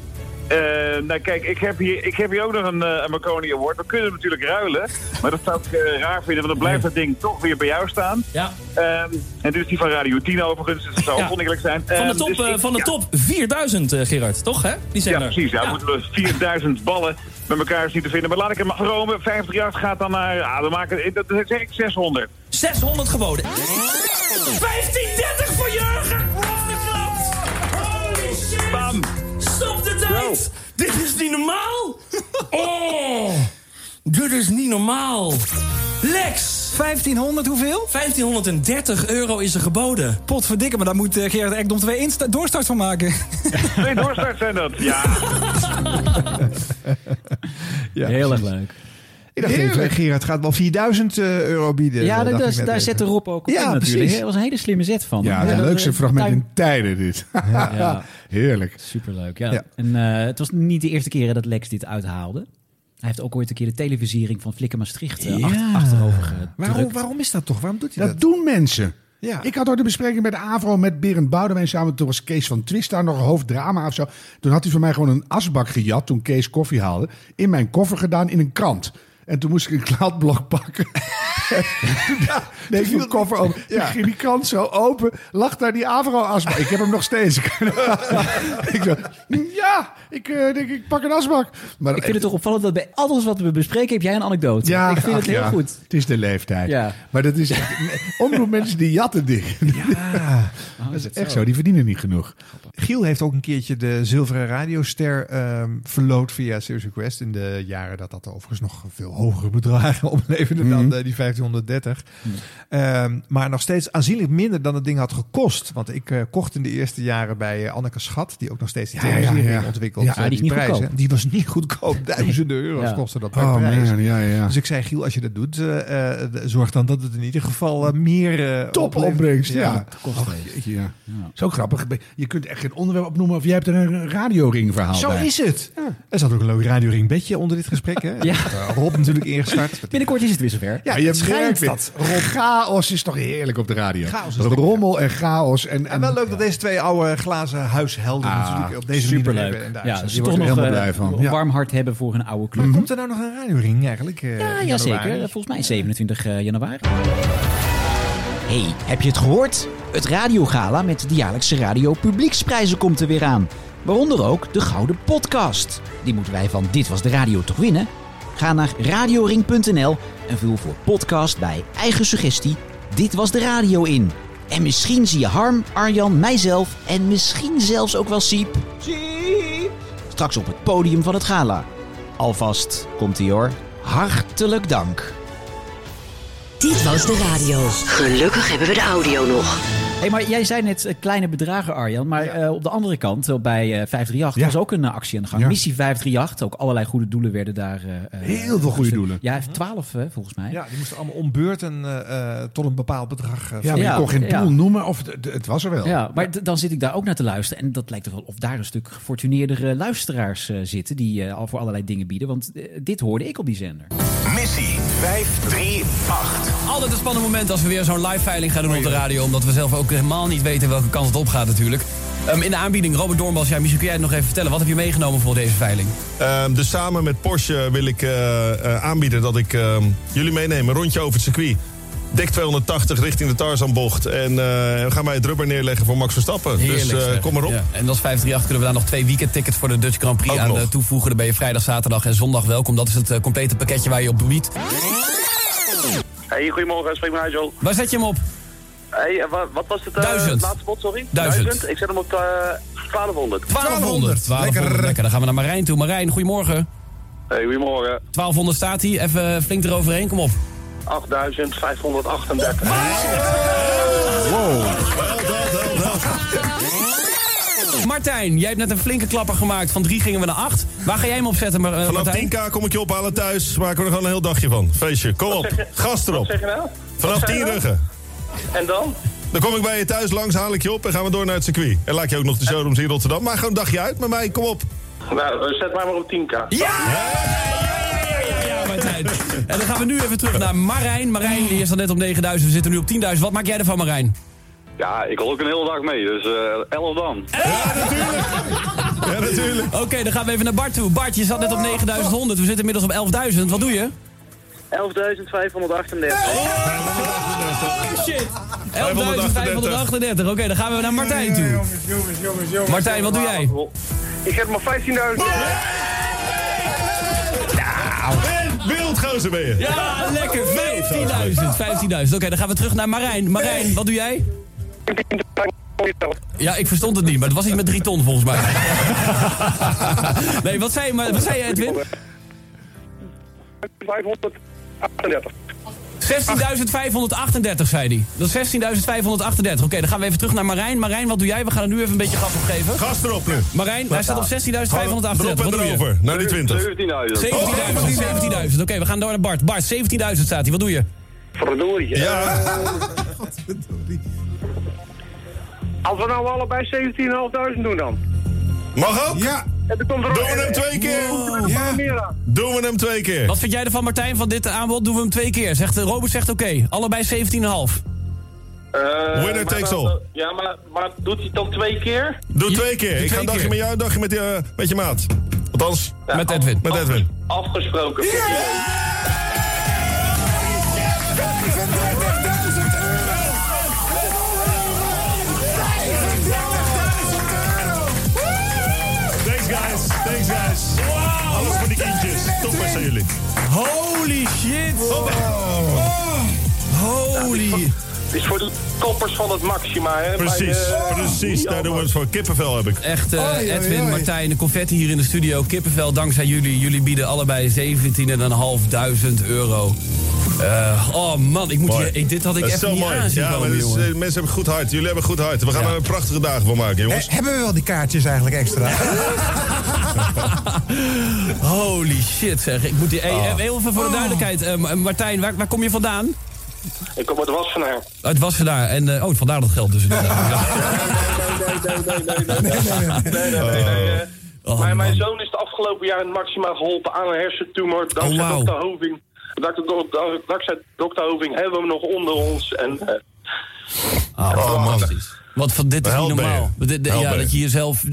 nou kijk, ik heb, hier, ik heb hier ook nog een, eh, een Marconi Award. We kunnen hem natuurlijk ruilen, maar dat zou ik eh, raar vinden, want dan blijft dat ding toch weer bij jou staan. Ja. Ehm, en dit is die van Radio 10 overigens, dus dat zou Ja. zijn. Van de Ehm, top, dus eh, ik- van de ja. top 4000, eh, Gerard. Toch, hè? Die zijn Ja, er. precies. Ja, moeten we 4000 (laughs) ballen met elkaar zien te vinden. Maar laat ik hem afromen. 50 jaar gaat dan naar... Ja, we maken, dat zeg ik 600. 600 geboden. 1530 voor Jurgen! Afgeklapt! Holy shit! Bam! Dit is niet normaal! (laughs) Oh! Dit is niet normaal! Lex! 1500 hoeveel? 1530 euro is er geboden. Potverdikke, maar daar moet eh, Gerard Ekdom twee doorstart van maken. (laughs) Twee doorstart zijn dat. Ja. Ja, (laughs) Heel erg leuk. Ik dacht even, Gerard gaat wel 4000 eh, euro bieden. Ja, Dat daar, dacht daar, zette Rob ook op Ja, in natuurlijk. precies. Dat was een hele slimme zet van Ja, het dat- leukste dat- fragment tuin- in tijden dit. (laughs) Ja. Heerlijk. Superleuk, ja. Ja. En eh, het was niet de eerste keer dat Lex dit uithaalde. Hij heeft ook ooit een keer de televisiering van Flikker Maastricht eh, Ja. achter- achterover gedrukt. Waarom, waarom is dat toch? Waarom doet hij Dat dat? doen mensen. Ik had ooit een bespreking met de AVRO met Berend Boudewijn samen. Toen was Kees van Twist daar nog een hoofddrama of zo. Toen had hij van mij gewoon een asbak gejat toen Kees koffie haalde. In mijn koffer gedaan in een krant. En toen moest ik een kladblok pakken. (laughs) ja, nee, ik koffer open. Ja. ging die krant zo open. Lag daar die Avro-asbak. Ik heb hem nog steeds. (laughs) ik zo, ja, ik eh, denk ik pak een asbak. Maar ik vind het toch opvallend dat bij alles wat we bespreken heb jij een anekdote. Ja, ik vind ach, het heel ja. goed. Het is de leeftijd. Ja. Maar dat is. Omroep mensen die jatten dingen. Ja, (laughs) dat is echt zo. Die verdienen niet genoeg. Giel heeft ook een keertje de zilveren radioster ehm verloot via Serious Request. In de jaren dat dat overigens nog veel hogere bedragen (laughs) opleverde dan Mhm. eh, die 1530. Ehm, maar nog steeds aanzienlijk minder dan het ding had gekost. Want ik eh, kocht in de eerste jaren bij eh, Anneke Schat, die ook nog steeds die Ja, ja, ja, televisie ja. ontwikkelt. Ja, die niet prijzen. goedkoop. Die was niet goedkoop. Duizenden euro's kostte dat per Oh, prijs. man, ja, ja. Dus ik zei, Giel, als je dat doet, zorg dan dat het in ieder geval meer... Top opbrengst, ja. kost Och, jeetje, ja. Zo grappig. Je kunt echt geen onderwerp opnoemen of jij hebt er een radioring verhaal Zo bij. is het. Er zat ook een leuk radioring bedje onder dit gesprek. Hè? (laughs) Ja. Uh, Rob natuurlijk ingestart. Binnenkort is het weer zover. Ja, je schijnt dat. Chaos is toch heerlijk op de radio. Chaos is lekker, Rommel en chaos. En, En wel leuk dat deze twee oude glazen huishelden Ah, natuurlijk op deze manier Superleuk. hebben. En daar Ja, zijn. ze Die toch worden nog er eh, helemaal blij van. een Ja. warm hart hebben voor een oude club. Maar komt er nou nog een radioring eigenlijk? eh, Ja, ja zeker. Volgens mij 27 eh, januari. hey, heb je het gehoord? Het radiogala met de jaarlijkse Radio Publieksprijzen komt er weer aan. Waaronder ook de Gouden Podcast. Die moeten wij van Dit Was De Radio toch winnen? Ga naar radioring.nl en vul voor podcast bij eigen suggestie Dit Was De Radio in. En misschien zie je Harm, Arjan, mijzelf en misschien zelfs ook wel Siep. Siep! Straks op het podium van het gala. Alvast komt ie hoor. Hartelijk dank. Dit was de radio. Gelukkig hebben we de audio nog. Hey, maar jij zei net eh, kleine bedragen, Arjan. Maar eh, op de andere kant, eh, bij eh, 538, Ja. was ook een actie aan de gang. Ja. Missie 538. Ook allerlei goede doelen werden daar... eh, eh, Heel veel goede doelen. Ja, hij heeft 12 eh, volgens mij. Ja, die moesten allemaal om beurt en eh, eh, tot een bepaald bedrag. eh, Ja, maar je Ja, kon geen ja. doel noemen of het, was er wel. Ja, maar dan zit ik daar ook naar te luisteren. En dat lijkt toch wel of daar een stuk gefortuneerdere luisteraars eh, zitten... die eh, al voor allerlei dingen bieden. Want dit hoorde ik op die zender. Missie 538. Altijd een spannend moment als we weer zo'n live veiling gaan doen op de radio. Omdat we zelf ook helemaal niet weten welke kant het op gaat natuurlijk. Ehm, in de aanbieding, Robert Doornbos, ja, misschien kun jij het nog even vertellen. Wat heb je meegenomen voor deze veiling? Ehm, dus samen met Porsche wil ik eh, eh, aanbieden dat ik ehm, jullie meeneem. Een rondje over het circuit. Dek 280 richting de Tarzanbocht. En eh, we gaan wij het rubber neerleggen voor Max Verstappen. dus Heerlijk, eh, zeg. kom maar op. Ja, en als 538 kunnen we daar nog twee weekendtickets voor de Dutch Grand Prix Ook aan nog. toevoegen. Dan ben je vrijdag, zaterdag en zondag welkom. Dat is het complete pakketje waar je op biedt. Hey, goedemorgen, spreek met Nigel. Waar zet je hem op? Hey, eh, wat, wat was het eh, Duizend. laatste bod, sorry? Duizend. Ik zet hem op eh 1200. 1200. 1200. Lekker. Dan gaan we naar Marijn toe. Marijn, goedemorgen. Hey, goedemorgen. 1200 staat hij. Even flink eroverheen. Kom op. 8538. Wow. Martijn, jij hebt net een flinke klapper gemaakt. Van 3 gingen we naar 8. Waar ga jij hem op zetten, Mar- eh, Vanaf Martijn? 10k kom ik je ophalen thuis. Maken we er gewoon een heel dagje van. Feestje, kom op. zeg je- Gas erop. Wat zeg je nou? Vanaf Wat zeg 10 je nou? ruggen. En dan? Dan kom ik bij je thuis langs, haal ik je op en gaan we door naar het circuit. En laat je ook nog de showrooms in Rotterdam. Maar gewoon een dagje uit met mij, kom op. Nou, eh, zet mij maar op 10k. Ja, Martijn. En dan gaan we nu even terug naar Marijn. Marijn, die is dan net op 9000. We zitten nu op 10.000. Wat maak jij ervan, Marijn? Ja, ik wil ook een hele dag mee, dus eh 11 dan. Ja, natuurlijk. Oké, dan gaan we even naar Bart toe. Bart, je zat net op 9100. We zitten inmiddels op 11.000. Wat doe je? 11.538. Oh, shit. 11.538. Oké, dan gaan we naar Martijn toe. Jongens, jongens, jongens, jongens. Martijn, wat doe jij? Ik hem op 15.000. Wildgozer ben je. Ja, lekker. 15.000. 15.000. Oké, dan gaan we terug naar Marijn. Marijn, wat doe jij? Ja, ik verstond het niet, maar het was iets met 3 ton volgens mij. (laughs) Nee, wat zei, maar, wat zei je, Edwin? 538. 16.538 zei hij. Dat is 16.538. Oké, dan gaan we even terug naar Marijn. Marijn, wat doe jij? We gaan er nu even een beetje gas op geven. Gas erop nu. Marijn, hij staat op 16.538. Erop en Wat doe je? erover, naar die 20. 17.000. 17.000, 17.000. Oké, we gaan door naar Bart. Bart, 17.000 staat hij. Wat doe je? Verdorie. Ja. (laughs) Als we nou allebei 17.500 doen dan. Mag ook? Ja. En dan komt er Doen ook- we hem twee keer? Ja. Doen we hem twee keer? Wat vind jij ervan, Martijn, van dit aanbod? Doen we hem twee keer. Zegt, eh, Robert zegt oké. Allebei 17,5. Eh, Winner takes dan- all. Ja, maar, maar doet hij het dan twee keer? Doe twee keer. Ik ga een dagje met jou, een dagje met je, met je maat. Althans, met Edwin. Met Edwin. Afgesproken. Aan jullie. Holy shit! Holy... Dit is voor de toppers van het Maxima, hè? Precies, Bij, eh, precies. Daar doen we het voor. Kippenvel heb ik. Echt, eh, Edwin, Martijn, de confetti hier in de studio. Kippenvel, dankzij jullie. Jullie bieden allebei 17.500 euro. Eh, oh man, ik moet hier, ik- dit had ik zo niet mooi. aanzien Ja, maar komen, dit is, jongen. eh, mensen hebben goed hart. Jullie hebben goed hart. We gaan er een prachtige dagen van maken, jongens. Hebben we wel die kaartjes eigenlijk extra? (laughs) Holy shit, zeg. Ik moet hey, Oh. eh, Heel even voor de duidelijkheid. eh, Ma- Martijn, waar, waar kom je vandaan? Ik kom uit Wassenaar. Uit Wassenaar. En, eh, oh, vandaar dat geld dus inderdaad. Nee, nee, nee, nee. eh. mijn, mijn zoon is de afgelopen jaar in het Maxima geholpen aan een hersentumor. Dankzij Oh, wauw. dokter Hoving. Dankzij, dok- dankzij dokter Hoving hebben we hem nog onder ons. En, eh, Oh, fantastisch. Wat van dit is niet normaal. Dit- ja, dat je jezelf.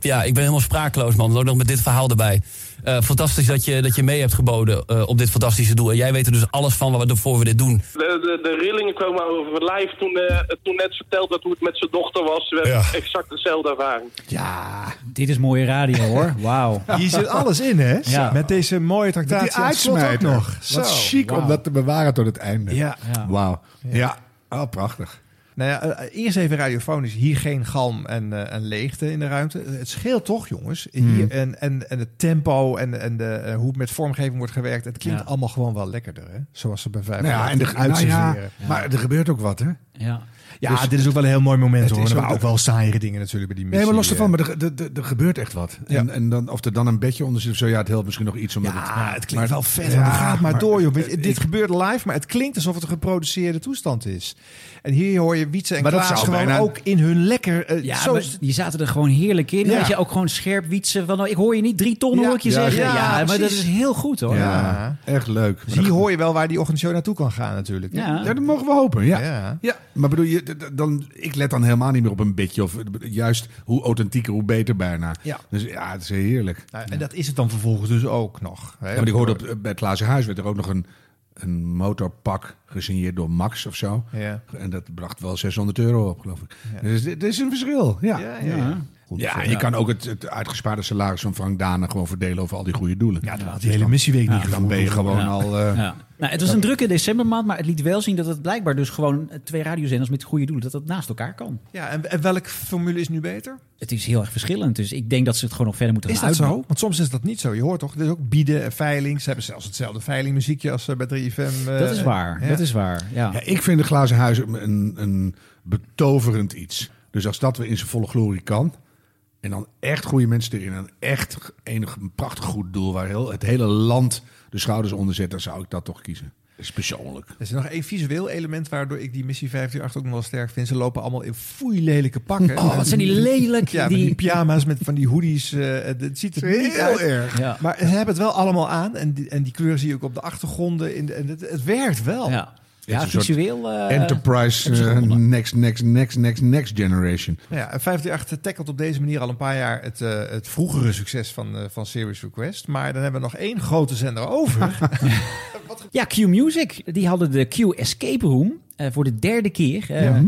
Ja, ik ben helemaal sprakeloos, man. Ook nog met dit verhaal erbij. Eh, fantastisch dat je, dat je mee hebt geboden eh, op dit fantastische doel. En jij weet er dus alles van waarvoor we dit doen. de, de, de rillingen kwamen over mijn lijf toen, eh, toen net verteld werd hoe het met zijn dochter was. We hebben exact dezelfde ervaring. Ja, dit is mooie radio hoor. (laughs) Wauw. Hier zit alles in, hè? Ja. Met deze mooie Die tractatie ook uitsmijter. nog. Wat chic om dat te bewaren tot het einde. Ja. Wauw. Ja. Oh, prachtig. Nou ja, eh, eerst even radiofonisch. Hier geen galm en, eh, en leegte in de ruimte. Het scheelt toch, jongens. Hier, Hmm. en, en, en het tempo en, en de, eh, hoe met vormgeving wordt gewerkt. Het klinkt Ja. allemaal gewoon wel lekkerder, hè? Zoals ze bij vijf Nou ja, en de, nou ja, maar er gebeurt ook wat, hè? Ja. Ja, Dus dit is ook wel een heel mooi moment, het hoor. is Er ook waren ook wel saaiere dingen natuurlijk bij die missie. Nee, maar los eh. ervan, maar er, er, gebeurt echt wat. En, en dan, of er dan een bedje onder zit of zo, ja, het helpt misschien nog iets. Omdat Ja, het, het klinkt wel vet. Ja, want het gaat maar, maar- door, joh. Dit gebeurt live, maar het klinkt alsof het een geproduceerde toestand is. En hier hoor je Wietse en Maar dat Klaas zou gewoon bijna- ook in hun lekker... eh, Ja, zo maar die zaten er gewoon heerlijk in. Ja. Weet je, ook gewoon scherp wietsen. Van, nou, ik hoor je niet drie ton, Ja. hoor ik je Ja, zeggen. ja, Ja, maar dat is heel goed hoor. Ja. echt leuk. Dus hier hoor je wel waar die ochtend naartoe kan gaan natuurlijk. Ja. Ja, dat mogen we hopen. Ja. Ja. Ja. maar bedoel je, dan, ik let dan helemaal niet meer op een beetje. Of juist hoe authentieker, hoe beter bijna. Ja. Dus ja, het is heerlijk. Nou, en dat is het dan vervolgens dus ook nog. Hè? Ja, want ik hoorde op, bij het Glazen Huis werd er ook nog een, een motorpak gesigneerd door Max of zo. Ja. En dat bracht wel 600 euro op, geloof ik. Dus dit dit is een verschil. Ja, Ja, ja, ja. En je kan ook het, het uitgespaarde salaris van Frank Dane gewoon verdelen over al die goede doelen. Ja, dan had die hele missieweek niet Dan ben je gewoon Ja. al... eh, Ja. Nou, het was een drukke decembermaand, maar het liet wel zien dat het blijkbaar dus gewoon twee radiozenders met goede doelen, dat dat naast elkaar kan. Ja, en, en welke formule is nu beter? Het is heel erg verschillend, dus ik denk dat ze het gewoon nog verder moeten Is gaan dat uitbouwen. zo? Want soms is dat niet zo. Je hoort toch, er is ook bieden en veiling. Ze hebben zelfs hetzelfde veilingmuziekje als eh, bij 3FM. eh, Dat is waar, ja. dat is waar. Ja. Ja, ik vind de glazen huis een, een betoverend iets. Dus als dat weer in zijn volle glorie kan. En dan echt goede mensen erin. En echt enig, een prachtig goed doel waar heel, het hele land de schouders onder zet. Dan zou ik dat toch kiezen. Dat is persoonlijk. Er is nog één visueel element waardoor ik die missie 538 ook nog wel sterk vind. Ze lopen allemaal in foeilelijke pakken. Oh, wat zijn die lelijk, Ja, die- met die pyjama's met van die hoodies. eh, het ziet er Heel niet uit. erg. Ja. Maar ze hebben het wel allemaal aan. En die, en die kleur zie je ook op de achtergronden. In de, en het, het werkt wel. Ja, ja visueel. eh, Enterprise eh, next, next, next, next, next generation. Nou Ja, en 538 tackelt op deze manier al een paar jaar het, eh, het vroegere succes van, eh, van Serious Request. Maar dan hebben we nog één grote zender over. (laughs) Ja, Q Music. Die hadden de Q Escape Room eh, voor de derde keer. Eh Ja.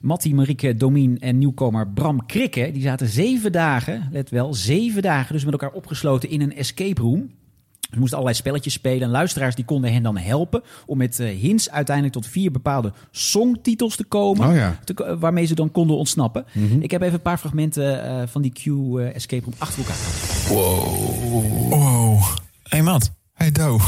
Mattie, Marieke, Domien en nieuwkomer Bram Krikke. Die zaten zeven dagen, let wel, zeven dagen dus met elkaar opgesloten in een escape room. Ze moesten allerlei spelletjes spelen. En luisteraars die konden hen dan helpen om met eh, hints uiteindelijk tot vier bepaalde songtitels te komen. Oh ja. te ko- eh, waarmee ze dan konden ontsnappen. Mhm. Ik heb even een paar fragmenten eh, van die Q eh, Escape Room achter elkaar. Wow. Wow. Hey Matt. Hey Do.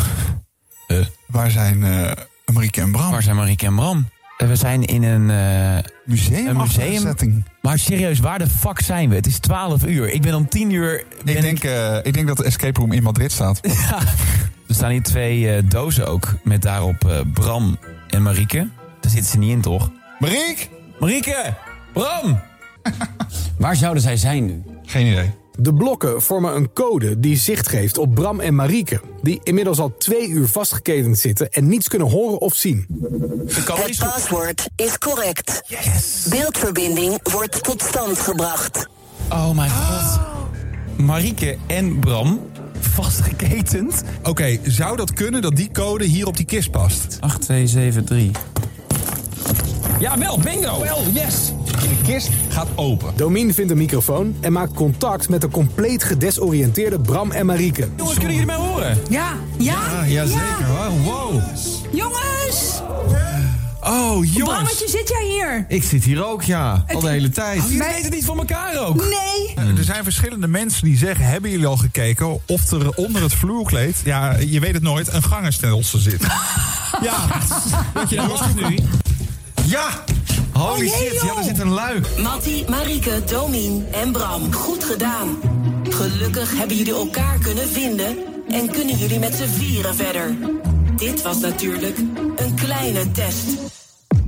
Waar zijn eh Marieke en Bram? Waar zijn Marieke en Bram? Eh, We zijn in een, eh, Museum. een museum. setting. Maar serieus, waar de fuck zijn we? Het is 12 uur. Ik ben om 10 uur. Ik denk, eh, ik denk dat de escape room in Madrid staat. (laughs) Er staan hier twee eh, dozen ook. Met daarop eh, Bram en Marieke. Daar zitten ze niet in, toch? Marieke! Marieke! Bram! (laughs) waar zouden zij zijn nu? Geen idee. De blokken vormen een code die zicht geeft op Bram en Marieke... die inmiddels al twee uur vastgeketend zitten en niets kunnen horen of zien. Het paswoord is correct. Beeldverbinding wordt tot stand gebracht. Oh mijn god. Marieke en Bram vastgeketend. Oké, zou dat kunnen dat die code hier op die kist past? 8273. Ja, wel, bingo. Wel, yes. De kist gaat open. Domien vindt een microfoon en maakt contact met de compleet gedesoriënteerde Bram en Marieke. Jongens, kunnen jullie mij horen? Ja, ja, Ja, jazeker hoor. Wow. Jongens! Oh, jongens. Brammetje, zit jij hier? Ik zit hier ook, ja. Al de hele tijd. Jullie weten het niet van elkaar ook. Nee. Er zijn verschillende mensen die zeggen... hebben jullie al gekeken of er onder het vloerkleed... ja, je weet het nooit, een gangenstelsel zit. (laughs) ja, Dat je lacht nu. ja! Holy Oh, shit, ja, er zit een luik. Mattie, Marieke, Domien en Bram. Goed gedaan. Gelukkig hebben jullie elkaar kunnen vinden en kunnen jullie met z'n vieren verder. Dit was natuurlijk een kleine test.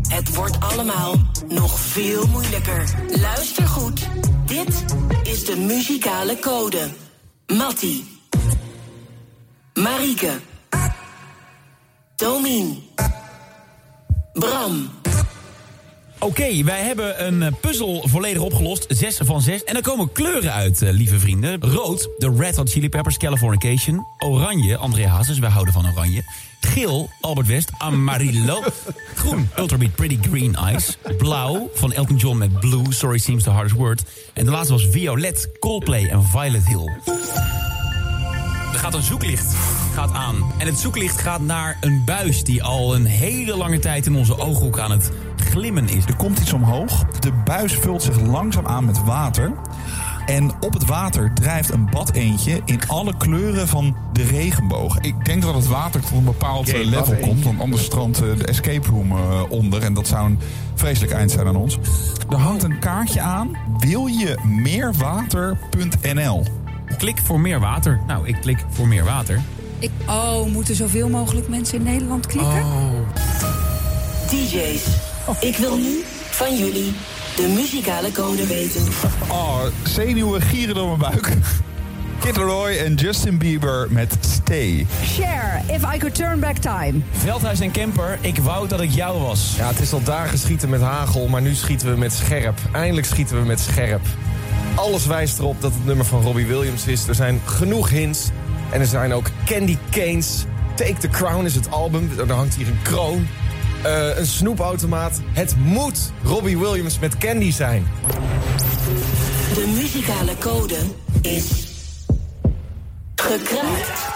Het wordt allemaal nog veel moeilijker. Luister goed. Dit is de muzikale code. Mattie. Marieke. Domien. Bram. Oké, wij hebben een eh, puzzel volledig opgelost. Zes van zes. En er komen kleuren uit, eh, lieve vrienden. Rood, de Red Hot Chili Peppers, Californication. Oranje, André Hazes, wij houden van oranje. Geel, Albert West, Amarillo. (laughs) Groen, Ultrabeat Pretty Green Eyes. Blauw, van Elton John met Blue, Sorry Seems the Hardest Word. En de laatste was Violet, Coldplay en Violet Hill. Er gaat een zoeklicht gaat aan. En het zoeklicht gaat naar een buis die al een hele lange tijd in onze ooghoek aan het glimmen is. Er komt iets omhoog. De buis vult zich langzaam aan met water. En op het water drijft een badeentje in alle kleuren van de regenboog. Ik denk dat het water tot een bepaald eh, level komt. Want anders strandt eh, de escape room eh, onder. En dat zou een vreselijk eind zijn aan ons. Er hangt een kaartje aan. Wil je meerwater.nl? Klik voor meer water. Nou, ik klik voor meer water. Ik, oh, moeten zoveel mogelijk mensen in Nederland klikken? DJ's. Ik wil nu van jullie de muzikale code weten. Oh, zenuwen gieren door mijn buik. Kid Laroi en Justin Bieber met Stay. Share, if I could turn back time. Veldhuis en Kemper, ik wou dat ik jou was. Ja, het is al dagen schieten met hagel, maar nu schieten we met scherp. Eindelijk schieten we met scherp. Alles wijst erop dat het nummer van Robbie Williams is. Er zijn genoeg hints. En er zijn ook Candy Canes. Take the Crown is het album. Er hangt hier een kroon. Eh, een snoepautomaat. Het moet Robbie Williams met Candy zijn. De muzikale code is gekraakt.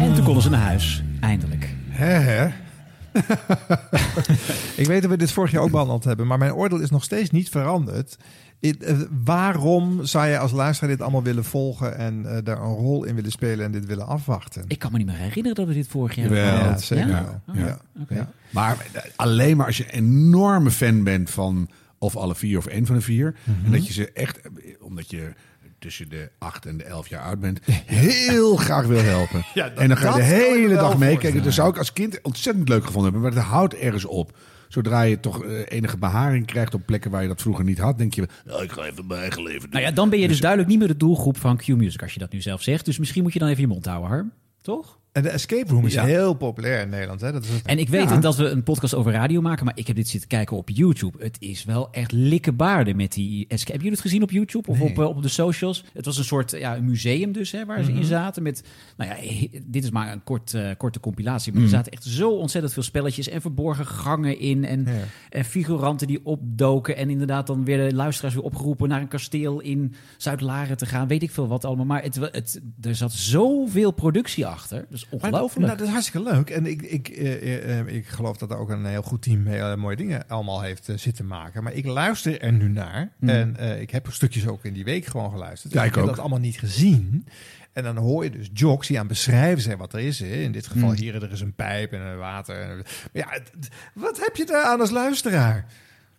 En toen konden ze naar huis. Eindelijk. Hè, hè? (laughs) ik weet dat we dit vorig jaar ook behandeld hebben, maar mijn oordeel is nog steeds niet veranderd. Eh, waarom zou je als luisteraar dit allemaal willen volgen en eh, daar een rol in willen spelen en dit willen afwachten? Ik kan me niet meer herinneren dat we dit vorig jaar hebben Ja, zeker Ja? wel. Oh, Ja. Maar eh, alleen maar als je een enorme fan bent van of alle vier of één van de vier. En dat je ze echt, omdat je tussen de acht en de elf jaar oud bent, (laughs) heel graag wil helpen. (laughs) Ja, dat- en dan ga je de dat hele dag meekijken. Dat zou ik als kind ontzettend leuk gevonden hebben. Maar het houdt ergens op. Zodra je toch eh, enige beharing krijgt op plekken waar je dat vroeger niet had, denk je, "Oh, ik ga even mijn eigen leven doen. Nou ja, dan ben je dus duidelijk niet meer de doelgroep van Q-Music als je dat nu zelf zegt. Dus misschien moet je dan even je mond houden, Harm. Toch? En de escape room is Ja. heel populair in Nederland. Hè? Dat is het- En ik weet Ja. dat we een podcast over radio maken, maar ik heb dit zitten kijken op YouTube. Het is wel echt likkebaarden met die escape. Hebben jullie het gezien op YouTube of Nee. op, eh, op de socials? Het was een soort ja, een museum dus, hè, waar ze in Mhm. zaten. Met, nou ja, dit is maar een kort, eh, korte compilatie, maar Mhm. er zaten echt zo ontzettend veel spelletjes en verborgen gangen in. En, en figuranten die opdoken. En inderdaad dan weer de luisteraars weer opgeroepen naar een kasteel in Zuid-Laren te gaan. Weet ik veel wat allemaal. Maar het, het, er zat zoveel productie achter. Dat is Maar, ongelooflijk. nou, dat is hartstikke leuk. En ik, ik, eh, eh, eh, ik geloof dat er ook een heel goed team hele mooie dingen allemaal heeft eh, zitten maken. Maar ik luister er nu naar. Mm. En eh, ik heb stukjes ook in die week gewoon geluisterd. Ja, Dus ik heb dat allemaal niet gezien. En dan hoor je dus jocks die aan beschrijven zijn wat er is. Hè. In dit geval Mm. hier, er is een pijp en een water. En, maar ja, wat heb je daar aan als luisteraar?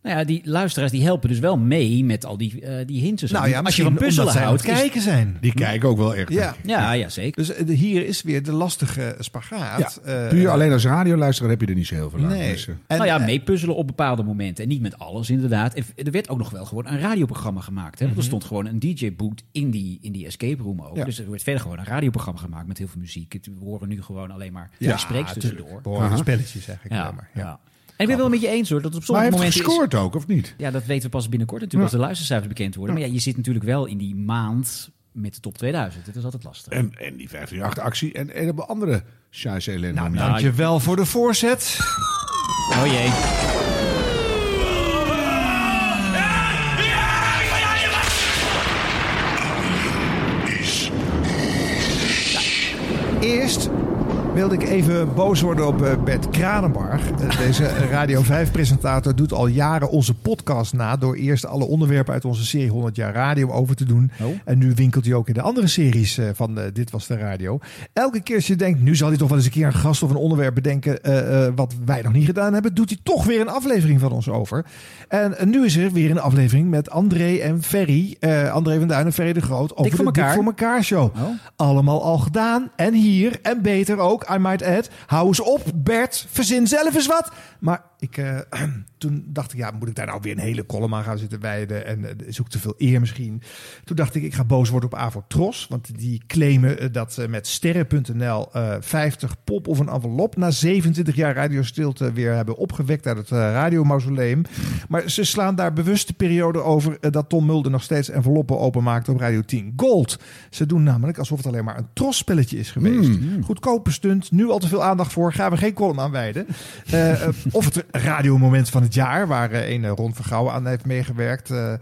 Nou ja, die luisteraars die helpen dus wel mee met al die, eh die hints. Nou ja, Als je van puzzelen houdt. is- kijken zijn. Die kijken ook wel echt. Ja, Ja, ja, zeker. Dus eh, de- hier is weer de lastige spagaat. Ja, Eh, puur alleen als radioluisteraar heb je er niet zo heel veel aan. Nee. Dus, En- nou ja, meepuzzelen op bepaalde momenten. En niet met alles, inderdaad. En er werd ook nog wel gewoon een radioprogramma gemaakt. Hè? Want er Mhm. stond gewoon een DJ-boot in die, in die escape room ook. Ja. Dus er werd verder gewoon een radioprogramma gemaakt met heel veel muziek. Het- We horen nu gewoon alleen maar Ja, ja, spreeks tussendoor. We horen spelletjes eigenlijk Ja, maar. Ja. En ik ben wel met je eens hoor. Dat op Maar hij sommige heeft momenten ook, of niet? Ja, dat weten we pas binnenkort natuurlijk Ja. als de luistercijfers bekend worden. Maar ja, je zit natuurlijk wel in die maand met de top 2000. Dat is altijd lastig. En, en die 538-actie en een heleboel andere scheisse ellende. Nou, Ja, dankjewel voor de voorzet. Oh jee. Eerst wilde ik even boos worden op eh, Bert Kranenbarg. Eh, Deze (laughs) Radio 5-presentator doet al jaren onze podcast na... door eerst alle onderwerpen uit onze serie 100 jaar radio over te doen. En nu winkelt hij ook in de andere series eh, van Dit Was De Radio. Elke keer als je denkt, nu zal hij toch wel eens een keer een gast of een onderwerp bedenken... wat wij nog niet gedaan hebben, doet hij toch weer een aflevering van ons over. En nu is er weer een aflevering met André en Ferry. André van Duin en Ferry de Groot over voor de Dik elkaar. voor elkaar show. Allemaal al gedaan. En hier, en beter ook, I might add. Hou eens op, Bert. Verzin zelf eens wat. Maar ik, eh, (clears throat) toen dacht ik, ja, moet ik daar nou weer een hele column aan gaan zitten wijden? En eh, ook te veel eer misschien. Toen dacht ik, ik ga boos worden op Avotros. Want die claimen eh, dat ze met sterren.nl eh 50 pop of een envelop... na 27 jaar radiostilte weer hebben opgewekt uit het radiomausoleum. Maar ze slaan daar bewust de periode over... dat Tom Mulder nog steeds enveloppen openmaakt op Radio 10 Gold. Ze doen namelijk alsof het alleen maar een trosspelletje is geweest. Goedkope stunt, nu al te veel aandacht voor. Gaan we geen column aan wijden. Of het radiomoment van het jaar, waar eh, een eh, Ron Vergouwen aan heeft meegewerkt. Eh,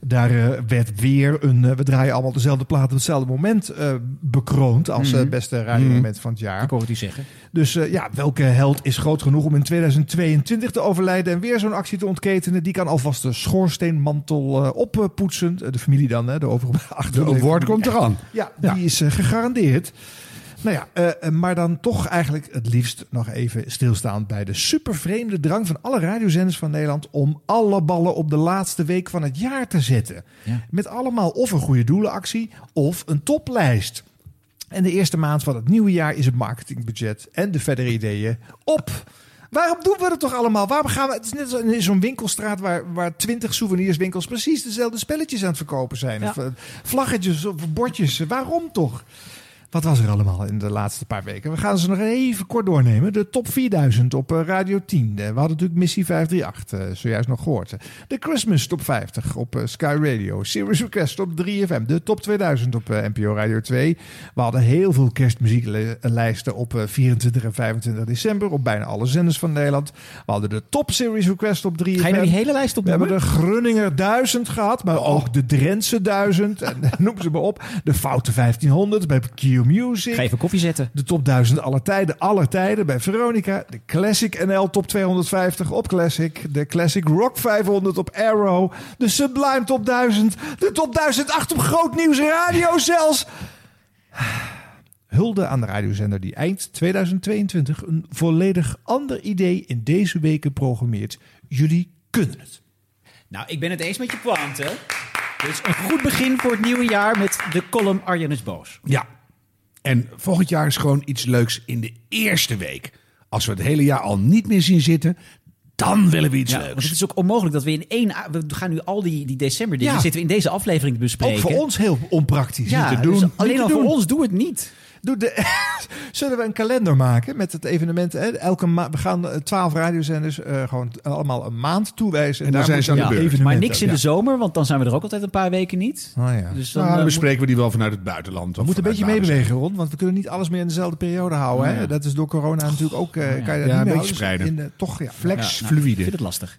daar werd weer een, we draaien allemaal dezelfde plaat op hetzelfde moment bekroond als Mhm. beste radiomoment van het jaar. Ik hoor het u zeggen. Dus ja, welke held is groot genoeg om in 2022 te overlijden en weer zo'n actie te ontketenen? Die kan alvast de schoorsteenmantel oppoetsen. De familie dan, hè, de overige (laughs) De award komt eraan. Ja, die is gegarandeerd. Nou ja, eh, eh, maar dan toch eigenlijk het liefst nog even stilstaan bij de super vreemde drang van alle radiozenders van Nederland om alle ballen op de laatste week van het jaar te zetten. Met allemaal of een goede doelenactie of een toplijst. En de eerste maand van het nieuwe jaar is het marketingbudget en de verdere ideeën op. Waarom doen we dat toch allemaal? Waarom gaan we? Het is net als in zo'n winkelstraat waar, waar 20 souvenirswinkels precies dezelfde spelletjes aan het verkopen zijn. Ja. Of eh, vlaggetjes of bordjes. Waarom toch? Wat was er allemaal in de laatste paar weken? We gaan ze nog even kort doornemen. De top 4000 op eh, Radio 10. Eh, We hadden natuurlijk Missie 538, eh, zojuist nog gehoord. De Christmas top 50 op Sky Radio. Serious Request op 3FM. De top 2000 op NPO Radio 2. We hadden heel veel kerstmuzieklijsten op eh, 24 en 25 december. Op bijna alle zenders van Nederland. We hadden de top Series Request op 3FM. Ga je die hele lijst We opnoemen? hebben de Grunninger 1000 gehad, maar ook de Drentse 1000. (laughs) En noem ze maar op. De Foute 1500 bij Q Music. Ga even koffie zetten. De top 1000 aller tijden, aller tijden bij Veronica. De Classic NL top 250 op Classic. De Classic Rock 500 op Arrow. De Sublime top 1000. De top 1008 op Groot Nieuws Radio zelfs. Hulde aan de radiozender die eind 2022 een volledig ander idee in deze weken programmeert. Jullie kunnen het. Nou, ik ben het eens met je pointe. Is een goed begin voor het nieuwe jaar met de column Arjen is boos. Ja. En volgend jaar is gewoon iets leuks in de eerste week. Als we het hele jaar al niet meer zien zitten, dan willen we iets Ja, leuks. want het is ook onmogelijk dat we in één... We gaan nu al die, die december dingen Ja. zitten we in deze aflevering te bespreken. Ook voor ons heel onpraktisch. Ja, te dus doen. alleen Niet al voor ons doe het niet. Doe de, (laughs) zullen we een kalender maken met het evenement? Hè? Elke ma- we gaan eh, twaalf radiozenders eh, gewoon allemaal een maand toewijzen. En dan daar zijn ze aan de beurt. evenementen- Maar niks in de Ja. zomer, want dan zijn we er ook altijd een paar weken niet. Oh ja. Dus Nou, dan eh, bespreken we die wel vanuit het buitenland. We moeten een beetje meebewegen, Ron, want we kunnen niet alles meer in dezelfde periode houden. Hè? Ja. Dat is door corona natuurlijk ook. eh, kan je dat Ja, niet een beetje spreiden. In de, toch, ja. Flex Ja, nou, fluide. Ik vind het lastig.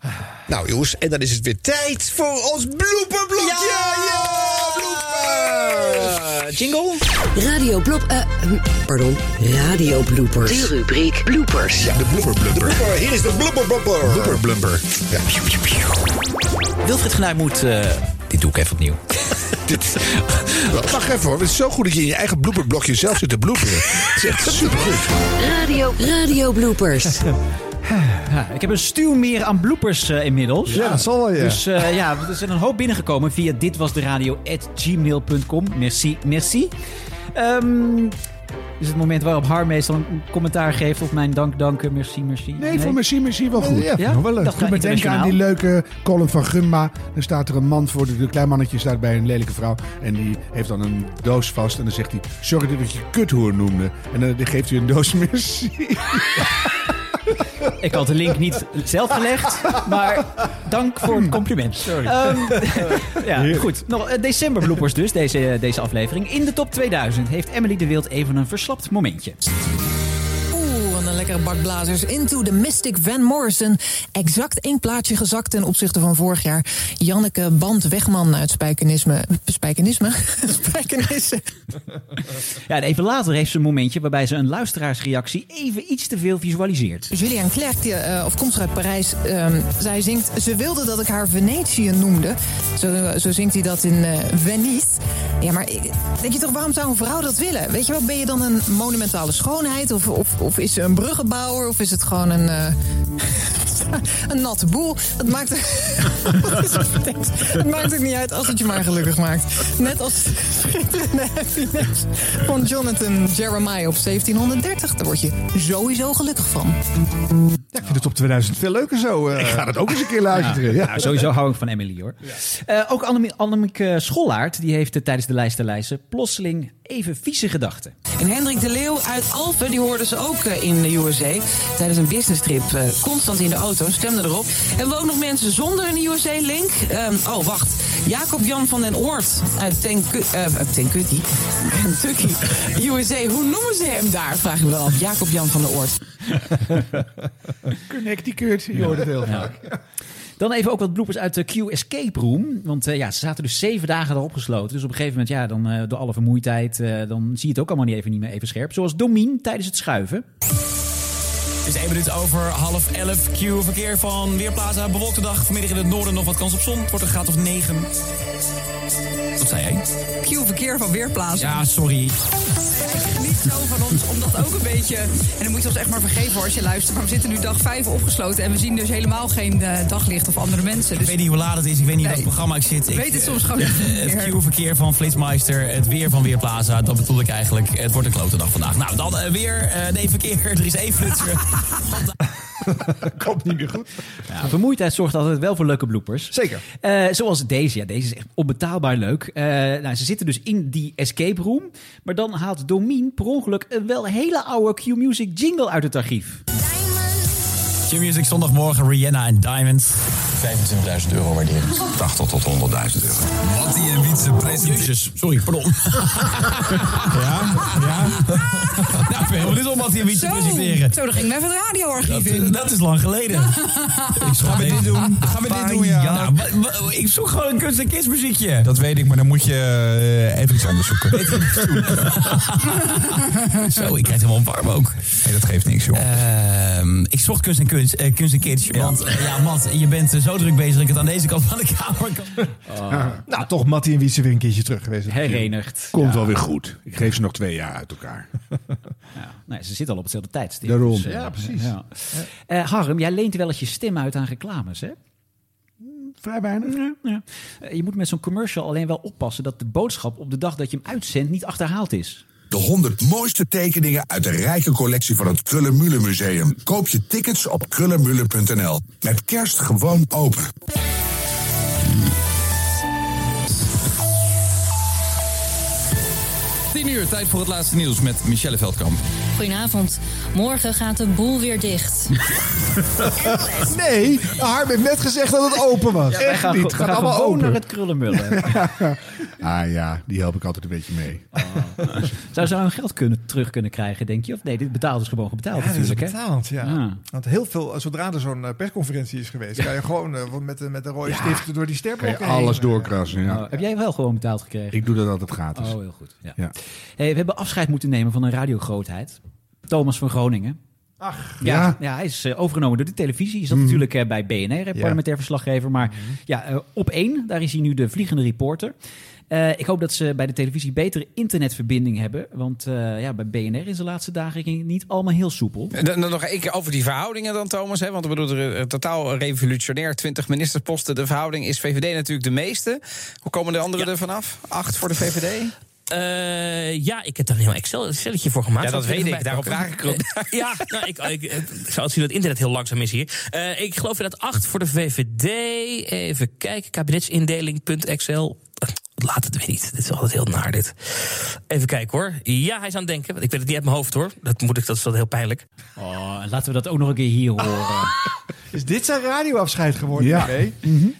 Nou jongens, en dan is het weer tijd voor ons blooperblokje! Jingle? Radio Blop... eh, hm, pardon, Radio Bloopers. De rubriek Bloopers. Ja, de blooper blumper. Hier is de blooper blumper. Blooper blumper. Ja. Wilfried Genuij moet... eh, dit doe ik even opnieuw. (laughs) Wacht even hoor, het is zo goed dat je in je eigen blooperblokje zelf zit te bloeperen. Het is echt supergoed. Radio, Radio Bloopers. (laughs) Ja, ik heb een stuw meer aan bloopers eh, inmiddels. Ja, dat zal wel, ja. Dus eh, ja, er zijn een hoop binnengekomen via ditwasderadio.gmail.com. Merci, merci. Ehm is het moment waarop Har meestal een commentaar geeft op mijn dank, danken, merci, merci. Nee, voor merci, merci wel goed. Ja, ja? wel leuk. Dat Ik moet gaat me denken aan die leuke column van Gumma. Dan staat er een man voor de klein mannetje staat bij een lelijke vrouw. En die heeft dan een doos vast. En dan zegt hij, sorry dat je kuthoer noemde. En dan geeft hij een doos (laughs) merci. Ik had de link niet zelf gelegd, maar dank voor het compliment. Sorry. (laughs) ja, goed. Nog eh, december bloopers dus, deze, deze aflevering. In de top 2000 heeft Emily de Wild even een verslapt momentje. Lekkere bak blazers. Into the Mystic Van Morrison. Exact één plaatje gezakt ten opzichte van vorig jaar. Janneke Band-Wegman uit Spijkenisme. Spijkenisme? (laughs) Spijkenisse. (laughs) Ja, en even later heeft ze een momentje waarbij ze een luisteraarsreactie even iets te veel visualiseert. Julian Clerc, die uh, afkomstig uit Parijs, um, zij zingt... Ze wilde dat ik haar Venetië noemde. Zo, zo zingt hij dat in uh, Venice. Ja, maar denk je toch, waarom zou een vrouw dat willen? Weet je wel, ben je dan een monumentale schoonheid? Of, of, of is ze een bruggenbouwer? Of is het gewoon een... Uh, (laughs) een natte boel. Dat maakt, het maakt (laughs) het niet uit als het je maar gelukkig maakt. Net als schitterende happiness (laughs) van Jonathan Jeremiah op 1730. Daar word je sowieso gelukkig van. Ja, ik vind het op 2000 veel leuker zo. Uh. Ik ga dat ook eens een keer luisteren. Ja, Ja. nou, sowieso hou ik van Emily hoor. Uh, ook Annemie- Annemieke Schollaert, die heeft uh, tijdens de lijst te lijsten plotseling even vieze gedachten. En Hendrik de Leeuw uit Alphen, die hoorden ze ook eh, in de USA. Tijdens een business trip, eh, constant in de auto, stemden erop. We ook nog mensen zonder een USA-link? oh, wacht. Jacob Jan van den Oort uit Tenku- eh, uit Kentucky. Kentucky. USA, hoe noemen ze hem daar? Vraag ik me dan af. Jacob Jan van den Oort. (laughs) Connecticut, je hoort het heel Ja. Dan even ook wat bloepers uit de Q Escape Room. Want eh, ja, ze zaten dus zeven dagen erop gesloten. Dus op een gegeven moment, ja, dan eh, door alle vermoeidheid, eh, dan zie je het ook allemaal niet even, niet meer even scherp. Zoals Domien tijdens het schuiven. Het is één minuut over half elf. Q verkeer van Weerplaza. Bewolkte dag. Vanmiddag in het noorden nog wat kans op zon. Het wordt een graad of negen. Wat zei jij? Q-verkeer van Weerplaza. Ja, sorry. Niet zo van ons, om dat ook een beetje... En dan moet je ons echt maar vergeven hoor, als je luistert. Maar we zitten nu dag 5 opgesloten en we zien dus helemaal geen eh, daglicht of andere mensen. Ik Dus weet niet hoe laat het is. Ik weet niet Nee. welk programma ik zit. Ik weet het soms gewoon niet eh, Het. Q-verkeer van Flitsmeister. Het weer van Weerplaza. Dat bedoel ik eigenlijk. Het wordt een klote dag vandaag. Nou, dan eh, weer. eh, nee, verkeer. (laughs) Er is één flitser. (laughs) Komt niet meer goed. Ja, vermoeidheid zorgt altijd wel voor leuke bloepers. Zeker. Eh, zoals deze. Ja, deze is echt onbetaalbaar leuk. Eh, nou, ze zitten dus in die escape room. Maar dan haalt Domien per ongeluk een wel hele oude Q-Music jingle uit het archief. Q-Music zondagmorgen. Rihanna en Diamonds. 25.000 euro waardering. 80 tot 100.000 euro. Mattie en Wietse Jezus, sorry, pardon. (laughs) ja, ja. nou, ik ben heel benieuwd om Mattie en Wietse presenteren. zo, dan ging ik even het radioarchief Dat, in. dat is lang geleden. Gaan we dit doen? Gaan we dit doen, ja? Nou, ik zoek gewoon een kunst- en kidsmuziekje. Dat weet ik, maar dan moet je eh, even iets anders zoeken. (laughs) Zo, ik krijg helemaal warm ook. Nee, dat geeft niks, joh. Ehm, ik zocht kunst en, kunst, eh, kunst en kids. Want ja, Matt, je bent eh, zo druk bezig dat ik het aan deze kant van de kamer kan. Nou, toch Mattie en Wietse weer een keertje terug geweest. Herenigd. Komt wel weer goed. Ik geef ze nog twee jaar uit elkaar. (laughs) Ja, nee, ze zitten al op hetzelfde tijdstip. Daarom. Dus, eh, Ja, precies. ja. Eh, Harm, jij leent wel eens je stem uit aan reclames, hè? Vrij weinig. Ja. Eh, je moet met zo'n commercial alleen wel oppassen dat de boodschap op de dag dat je hem uitzendt niet achterhaald is. De 100 mooiste tekeningen uit de rijke collectie van het Krullenmullen Museum. Koop je tickets op krullenmullen.nl. Met kerst gewoon open. Uur, tijd voor het laatste nieuws met Michelle Veldkamp. Goedenavond. Morgen gaat de boel weer dicht. (laughs) Nee, Harm heeft net gezegd dat het open was. Ja, Echt gaan, niet. Het gaat allemaal gewoon open. naar het krullenmullen. (laughs) Ah ja, die help ik altijd een beetje mee. (laughs) Zou ze hun geld kunnen, terug kunnen krijgen, denk je? Of nee, dit betaald is gewoon betaald Ja, is natuurlijk. hè? betaald, ja. Want heel veel, zodra er zo'n eh, persconferentie is geweest, kan je gewoon eh, met, de- met de rode stift door die je alles doorkrassen, ja. Oh, heb jij wel gewoon betaald gekregen? Ik doe dat altijd gratis. Oh, heel goed. Ja. Ja. Hey, we hebben afscheid moeten nemen van een radiogrootheid. Thomas van Groningen. Ach, Ja, Ja. ja. hij is eh, overgenomen door de televisie. Is dat natuurlijk eh, bij BNR, eh, parlementair verslaggever. Maar ja, eh, op één, daar is hij nu de vliegende reporter. Eh, ik hoop dat ze bij de televisie betere internetverbinding hebben. Want eh, ja, bij BNR is de laatste dagen ging het niet allemaal heel soepel. Dan, dan nog één keer over die verhoudingen dan, Thomas. Hè? Want we bedoel, er, eh, totaal revolutionair 20 ministersposten. De verhouding is VVD natuurlijk de meeste. Hoe komen de anderen er vanaf? Acht voor de VVD? Eh, ja, ik heb daar een heel Excel Excelletje voor gemaakt. Ja, dat weet ik. Daarop vraag ik erop. Ja, nou, ik, ik, ik zou het zien dat het internet heel langzaam is hier. Eh, ik geloof dat acht voor de VVD. Even kijken, kabinetsindeling.excel. Laat het weer niet. Dit is altijd heel naar, dit. Even kijken hoor. Ja, hij is aan het denken. want Ik weet het niet uit mijn hoofd hoor. Dat moet ik, dat is wel heel pijnlijk. Oh, laten we dat ook nog een keer hier horen. (laughs) Is dit zijn radioafscheid geworden? Ja. Nee?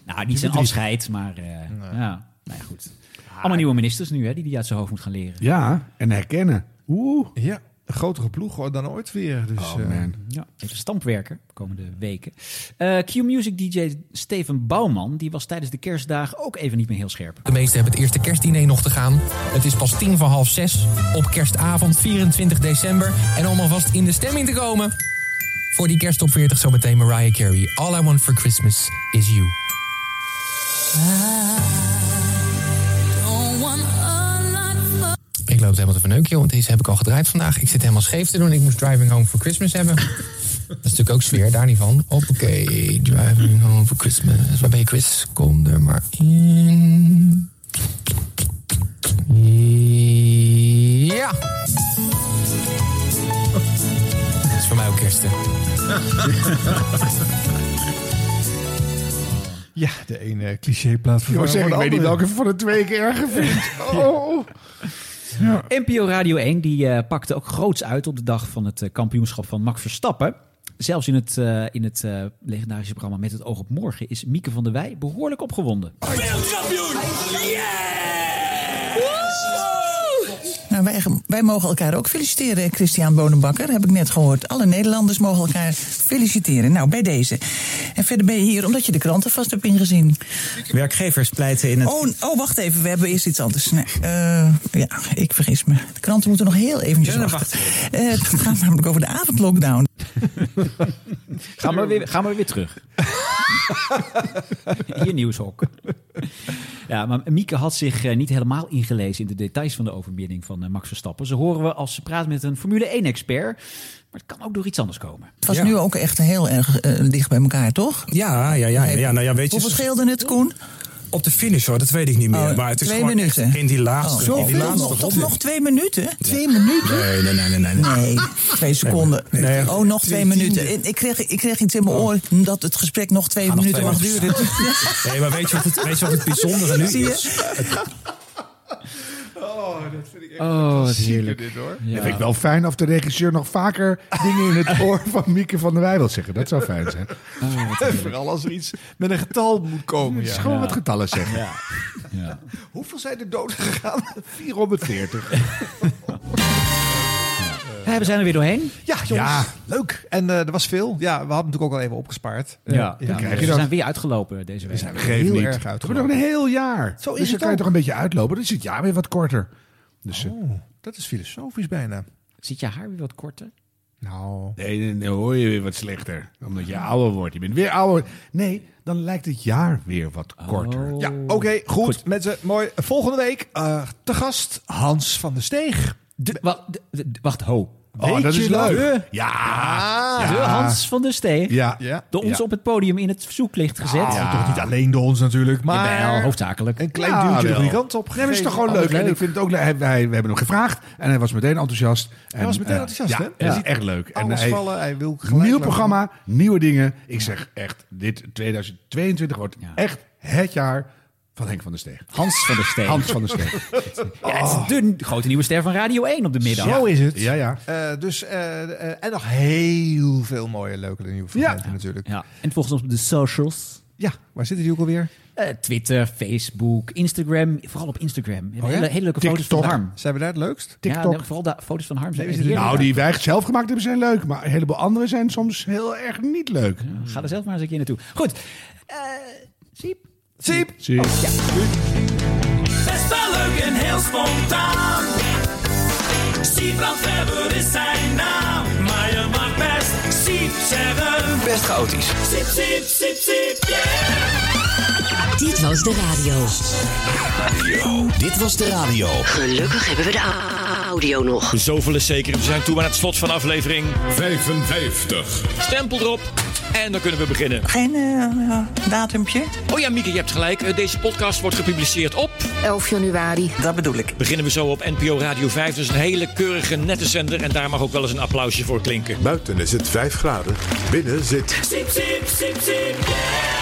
nou, niet zijn afscheid, maar eh, ja, nou ja, goed. Allemaal nieuwe ministers nu, hè, die die uit zijn hoofd moet gaan leren. Ja, en herkennen. Oeh. Ja, een grotere ploeg hoor, dan ooit weer. Dus, Oh, eh, man. Ja, even stampwerken de komende weken. Eh, Q-Music DJ Steven Bouwman, die was tijdens de kerstdagen ook even niet meer heel scherp. De meesten hebben het eerste kerstdiner nog te gaan. Het is pas tien voor half zes op kerstavond 24 december. En om alvast in de stemming te komen... voor die kersttop 40 zometeen Mariah Carey. All I Want For Christmas Is You. Ik loop het helemaal te verneuken, joh, want deze heb ik al gedraaid vandaag. Ik zit helemaal scheef te doen. Ik moest Driving Home for Christmas hebben. Dat is natuurlijk ook sfeer, daar niet van. Hoppakee, Driving Home for Christmas. Waar ben je, Chris? Kom er maar in. Ja. Dat is voor mij ook kerst, hè. Ja, de ene clichéplaat Ik wou zeggen, ik weet niet welke van de twee ik erger vind. (laughs) Oh. NPO Radio 1 die, eh, pakte ook groots uit op de dag van het eh, kampioenschap van Max Verstappen. Zelfs in het, eh, in het eh, legendarische programma Met het oog op morgen is Mieke van der Wij behoorlijk opgewonden. Nou, wij, wij mogen elkaar ook feliciteren, Christian Bonenbakker. Heb ik net gehoord. Alle Nederlanders mogen elkaar feliciteren. Nou, bij deze. En verder ben je hier omdat je de kranten vast hebt ingezien. Werkgevers pleiten in het... Oh, oh wacht even. We hebben eerst iets anders. Nee, eh, ja, ik vergis me. De kranten moeten nog heel eventjes Ja, wachten. Eh, het gaat namelijk over de avondlockdown. (laughs) Gaan we weer, gaan we weer terug. (laughs) Hier nieuwshok. Ja, maar Mieke had zich eh, niet helemaal ingelezen in de details van de overwinning van eh, Max Verstappen. Ze horen we als ze praat met een Formule 1-expert. Maar het kan ook door iets anders komen. Het was nu ook echt heel erg eh, dicht bij elkaar, toch? Ja, ja, ja, ja, nou ja, weet je... Hoeveel scheelde het, Koen? Op de finish hoor, dat weet ik niet meer. Oh, maar het is twee gewoon minuten. in die laatste... Oh, in die zoveel laatste nog, toch ronde. nog twee minuten? Twee minuten? Nee, nee, nee, nee. Nee, Nee, twee seconden. Nee, oh, nog twee twee minuten. Ik kreeg, ik kreeg iets in mijn oor dat het gesprek nog twee nog minuten mag duren. (laughs) Nee, maar weet je wat het, weet je wat het bijzondere nu is? Oh, dat vind ik echt Oh, wat heerlijk. Dit, hoor. Dat vind ik wel fijn of de regisseur nog vaker (laughs) dingen in het oor van Mieke van der Wij wil zeggen. Dat zou fijn zijn. (laughs) Vooral als er iets met een getal moet komen. Ja. gewoon wat getallen zeggen. Ja. Ja. (laughs) Hoeveel zijn er dood gegaan? 440. Ja, we zijn er weer doorheen. Ja, jongens. Ja. Leuk. En eh, er was veel. Ja, we hadden natuurlijk ook al even opgespaard. Ja, ja, krijg je we zijn weer uitgelopen deze week. zijn weer Geef heel niet. erg We hebben uitgelopen. nog een heel jaar. Zo is dus dan het kan je toch een beetje uitlopen. Dan is het jaar weer wat korter. Dus, eh, Oh, dat is filosofisch bijna. Zit je haar weer wat korter? Nou, nee, nee, nee, hoor je weer wat slechter. Omdat je ouder wordt. Je bent weer ouder. Nee, dan lijkt het jaar weer wat korter. Ja, oké, goed. Mensen, mooi. Volgende week eh, te gast Hans van der Steeg. De, wacht, de- de- wacht, ho. Oh, Weet dat is leuk. Ja. Ah, De Hans van der Steeg. Ja. Ja. Door ons Ja. op het podium in het zoeklicht gezet. Nou, toch niet alleen door ons natuurlijk, maar Jawel, hoofdzakelijk. een klein Ja, duwtje de kant op. Nee, het is toch gewoon leuk. En ik vind het ook leuk. Hij- wij- We hebben hem gevraagd en hij was meteen enthousiast. En, was meteen eh, enthousiast, ja, hè? Dat Ja. is echt leuk. En hij- vallen, hij wil gelijk Nieuw lopen. programma, nieuwe dingen. Ik zeg echt, dit 2022 wordt Ja. echt het jaar van Henk van der Steeg. Hans van der Steeg. Hans van der Steeg. Ja, het is de grote nieuwe ster van Radio 1 op de middag. Zo is het. Ja, ja. Eh, dus, eh, eh, en nog heel veel mooie, leuke nieuwe fragmenten natuurlijk. Ja. En volgens ons op de socials. Ja, waar zitten die ook alweer? Eh, Twitter, Facebook, Instagram. Vooral op Instagram. Oh ja? hele, hele leuke foto's TikTok. van Harm. Zijn we daar het leukst? Ja, TikTok. nee, vooral de foto's van Harm zijn echt heerlijk. Nou, die wij zelf gemaakt hebben zijn leuk. Maar een heleboel andere zijn soms heel erg niet leuk. Ga er zelf maar eens een keer naartoe. Goed. Eh Siep. Siep! Zie je? Best wel leuk en heel spontaan. Siebrand Weber is zijn naam. Maar je mag best zeggen. Best chaotisch. Sip, sip, sip, sip, Dit was de radio. Dit was de radio. Gelukkig hebben we de audio nog. Zoveel is zeker. We zijn toe aan het slot van aflevering 55. Stempel erop. En dan kunnen we beginnen. Geen eh, datumpje? Oh ja, Mieke, je hebt gelijk. Eh, Deze podcast wordt gepubliceerd op... 11 januari. Dat bedoel ik. Beginnen we zo op NPO Radio 5. Dus een hele keurige, nette zender. En daar mag ook wel eens een applausje voor klinken. Buiten is het 5 graden. Binnen zit... Sip, sip, sip, sip, Nou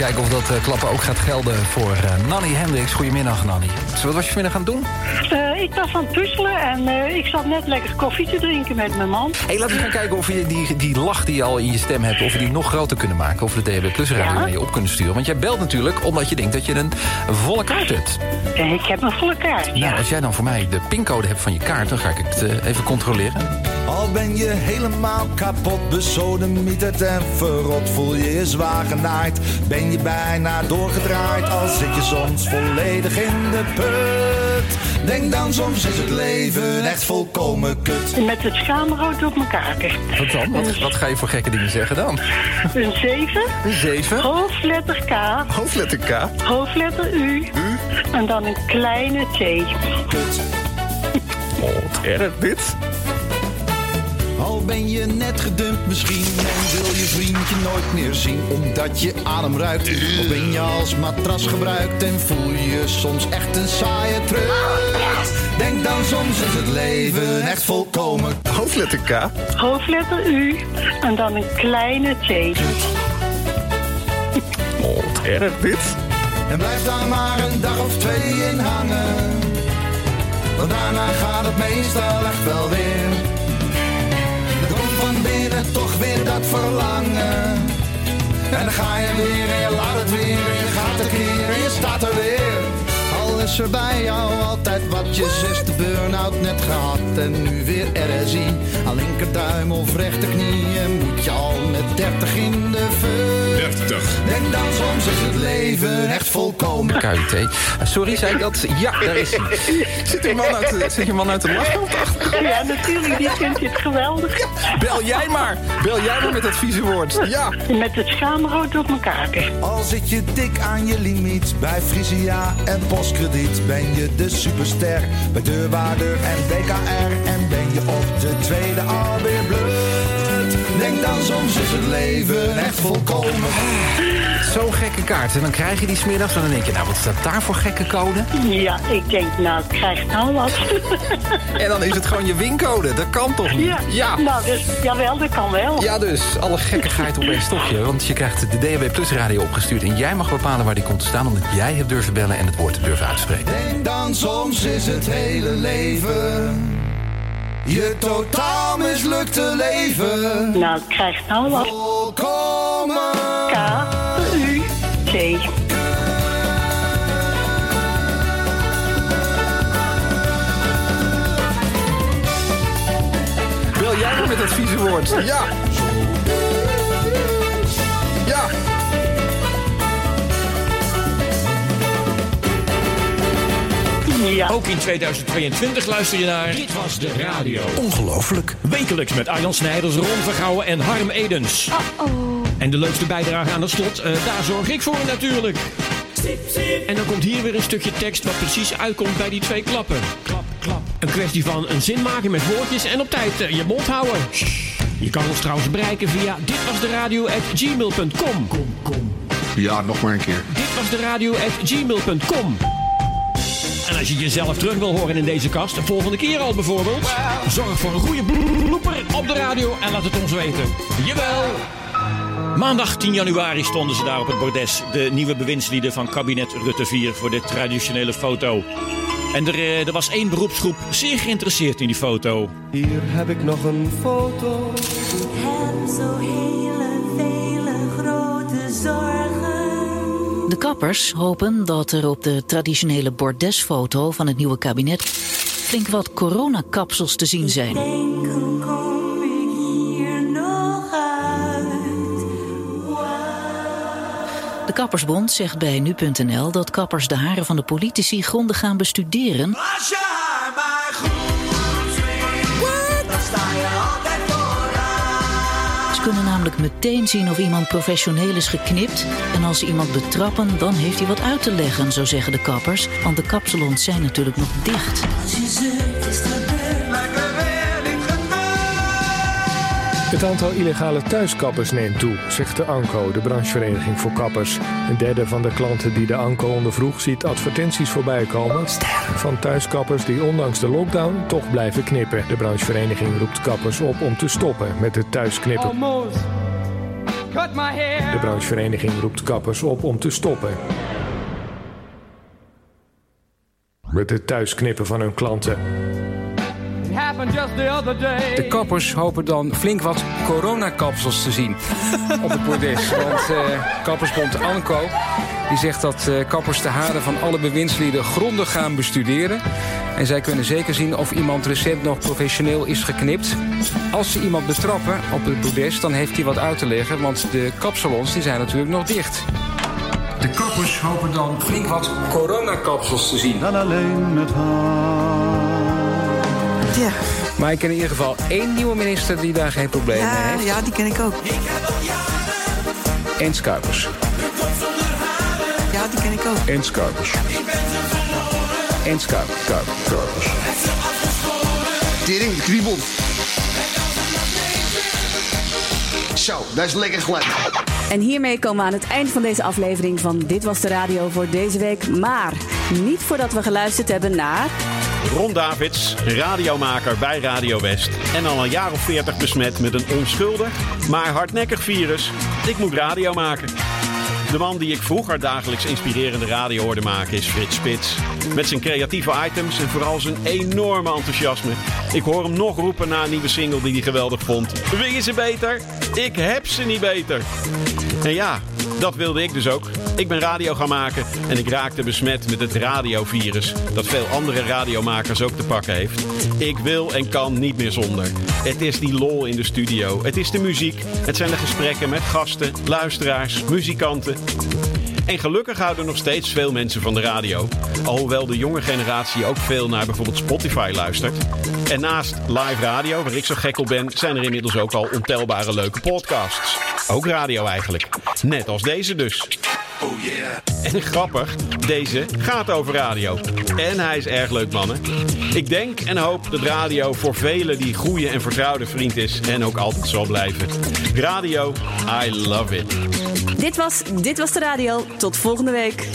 kijken of dat eh, klappen ook gaat gelden voor eh, Nanny Hendricks. Goedemiddag, Nanny. Dus wat was je vanmiddag gaan doen? Eh, ik was aan het puzzelen en ik zat net lekker koffie te drinken met mijn man. Hey, laten we gaan kijken of je die, die lach die je al in je stem hebt... of we die nog groter kunnen maken. Of we de DHB Plus radio Ja. op kunnen sturen. Want jij belt natuurlijk omdat je denkt dat je een volle kaart hebt. Ik heb een volle kaart. Nou, als jij dan voor mij de pincode hebt van je kaart... dan ga ik het even controleren. Al ben je helemaal kapot, besodemieterd en verrot, voel je je zwaar genaaid. Ben je bijna doorgedraaid, al zit je soms volledig in de put. Denk dan soms is het leven echt volkomen kut. Met het schaamrood op mijn kaken. Wat dan? Wat, wat ga je voor gekke dingen zeggen dan? Een 7. Een 7? Hoofdletter K. Hoofdletter K? Hoofdletter U. En dan een kleine T. Kut. Oh, wat erg dit. Al ben je net gedumpt misschien en wil je vriendje nooit meer zien omdat je adem ruikt. Of ben je als matras gebruikt en voel je soms echt een saaie trut. Denk dan soms is het leven echt volkomen. Hoofdletter K? Hoofdletter U. En dan een kleine T. Oh, wat erg dit. En blijf daar maar een dag of twee in hangen. Want daarna gaat het meestal echt wel weer. Er toch weer dat verlangen. En dan ga je weer en je laat het weer en je gaat een keer en je staat er weer. Is er bij jou altijd wat je zesde burn-out net gehad en nu weer RSI. Aan linkerduim of rechterknie en moet je al met 30 in de fut. 30. Denk dan soms is het leven echt volkomen. KUT. Sorry, zei ik dat? Ja, daar is hij. Zit je man uit, de- zit je man uit de lachen op de achtergrond? Ja, natuurlijk. Die vindt dit geweldig. Bel jij maar. Bel jij maar met dat vieze woord. Ja. Met het schaamrood op mijn kaken. Al zit je dik aan je limiet bij Frisia en Ben je de superster bij Deurwaarder en BKR. En ben je op de tweede alweer blut. Denk dan soms is het leven echt volkomen. Zo'n gekke kaart. En dan krijg je die smiddags en dan denk je, nou wat staat daar voor gekke code? Ja, ik denk, nou, ik krijg nou wat. En dan is het gewoon je wincode. Dat kan toch niet? Ja, nou, dus, jawel, dat kan wel. Ja, dus alle gekkigheid op één stokje. Want je krijgt de DHB Plus radio opgestuurd. En jij mag bepalen waar die komt te staan. Omdat jij hebt durven bellen en het woord te durven uitspreken. Denk dan soms is het hele leven je totaal mislukte leven. Nou, ik krijg nou wat. Volkomen. K, T. Bel jij met dat vieze woord? Ja. Ja. Ja. Ook in 2022 luister je naar... Dit was de radio. Ongelooflijk. Wekelijks met Arjan Snijders, Ron Vergouwen en Harm Edens. En de leukste bijdrage aan het slot, eh, daar zorg ik voor natuurlijk. En dan komt hier weer een stukje tekst wat precies uitkomt bij die twee klappen. Klap, klap. Een kwestie van een zin maken met woordjes en op tijd eh, je mond houden. Je kan ons trouwens bereiken via ditwasderadio.gmail.com. Kom, kom. Ja, nog maar een keer. Ditwasderadio.gmail.com. En als je jezelf terug wil horen in deze kast, de volgende keer al bijvoorbeeld, zorg voor een goede blooper op de radio en laat het ons weten. Jawel! Maandag 10 januari stonden ze daar op het bordes. De nieuwe bewindslieden van kabinet Rutte 4 voor de traditionele foto. En er, eh, er was één beroepsgroep zeer geïnteresseerd in die foto. Hier heb ik nog een foto. Heb zo hele vele grote zorgen. De kappers hopen dat er op de traditionele bordesfoto van het nieuwe kabinet flink wat coronakapsels te zien zijn. De Kappersbond zegt bij nu.nl dat kappers de haren van de politici grondig gaan bestuderen. sta je altijd vooraan. Ze kunnen namelijk meteen zien of iemand professioneel is geknipt. En als ze iemand betrappen, dan heeft hij wat uit te leggen, zo zeggen de kappers. Want de kapsalons zijn natuurlijk nog dicht. Het aantal illegale thuiskappers neemt toe, zegt de ANCO, de branchevereniging voor kappers. Een derde van de klanten die de ANCO ondervroeg ziet advertenties voorbij komen van thuiskappers die ondanks de lockdown toch blijven knippen. De branchevereniging roept kappers op om te stoppen met het thuisknippen. De branchevereniging roept kappers op om te stoppen. Met het thuisknippen van hun klanten. De kappers hopen dan flink wat coronakapsels te zien (laughs) op het bordes. Want eh, kappersbond Anco die zegt dat eh, kappers de haren van alle bewindslieden grondig gaan bestuderen. En zij kunnen zeker zien of iemand recent nog professioneel is geknipt. Als ze iemand betrappen op het bordes, dan heeft hij wat uit te leggen... want de kapsalons die zijn natuurlijk nog dicht. De kappers hopen dan flink wat coronakapsels te zien. Dan alleen met Ja. Maar ik ken in ieder geval één nieuwe minister die daar geen probleem mee Ja, heeft. ja, die ken ik ook. En Schuipers. Ja, die ken ik ook. En Schuipers. En. Schuipers. Tering, kriebelt. Zo, dat is lekker glad. En hiermee komen we aan het eind van deze aflevering van Dit Was De Radio voor deze week. Maar niet voordat we geluisterd hebben naar... Ron Davids, radiomaker bij Radio West. En al een jaar of veertig besmet met een onschuldig, maar hardnekkig virus. Ik moet radio maken. De man die ik vroeger dagelijks inspirerende radio hoorde maken is Frits Spits. Met zijn creatieve items en vooral zijn enorme enthousiasme. Ik hoor hem nog roepen na een nieuwe single die hij geweldig vond. Wil je ze beter? Ik heb ze niet beter. En ja, dat wilde ik dus ook. Ik ben radio gaan maken en ik raakte besmet met het radiovirus. Dat veel andere radiomakers ook te pakken heeft. Ik wil en kan niet meer zonder. Het is die lol in de studio. Het is de muziek. Het zijn de gesprekken met gasten, luisteraars, muzikanten. En gelukkig houden nog steeds veel mensen van de radio. Alhoewel de jonge generatie ook veel naar bijvoorbeeld Spotify luistert. En naast live radio, waar ik zo gek op ben, zijn er inmiddels ook al ontelbare leuke podcasts. Ook radio eigenlijk. Net als deze dus. Oh yeah. En grappig, deze gaat over radio. En hij is erg leuk, mannen. Ik denk en hoop dat radio voor velen die goede en vertrouwde vriend is en ook altijd zal blijven. Radio, I love it. Dit was Dit Was De Radio. Tot volgende week.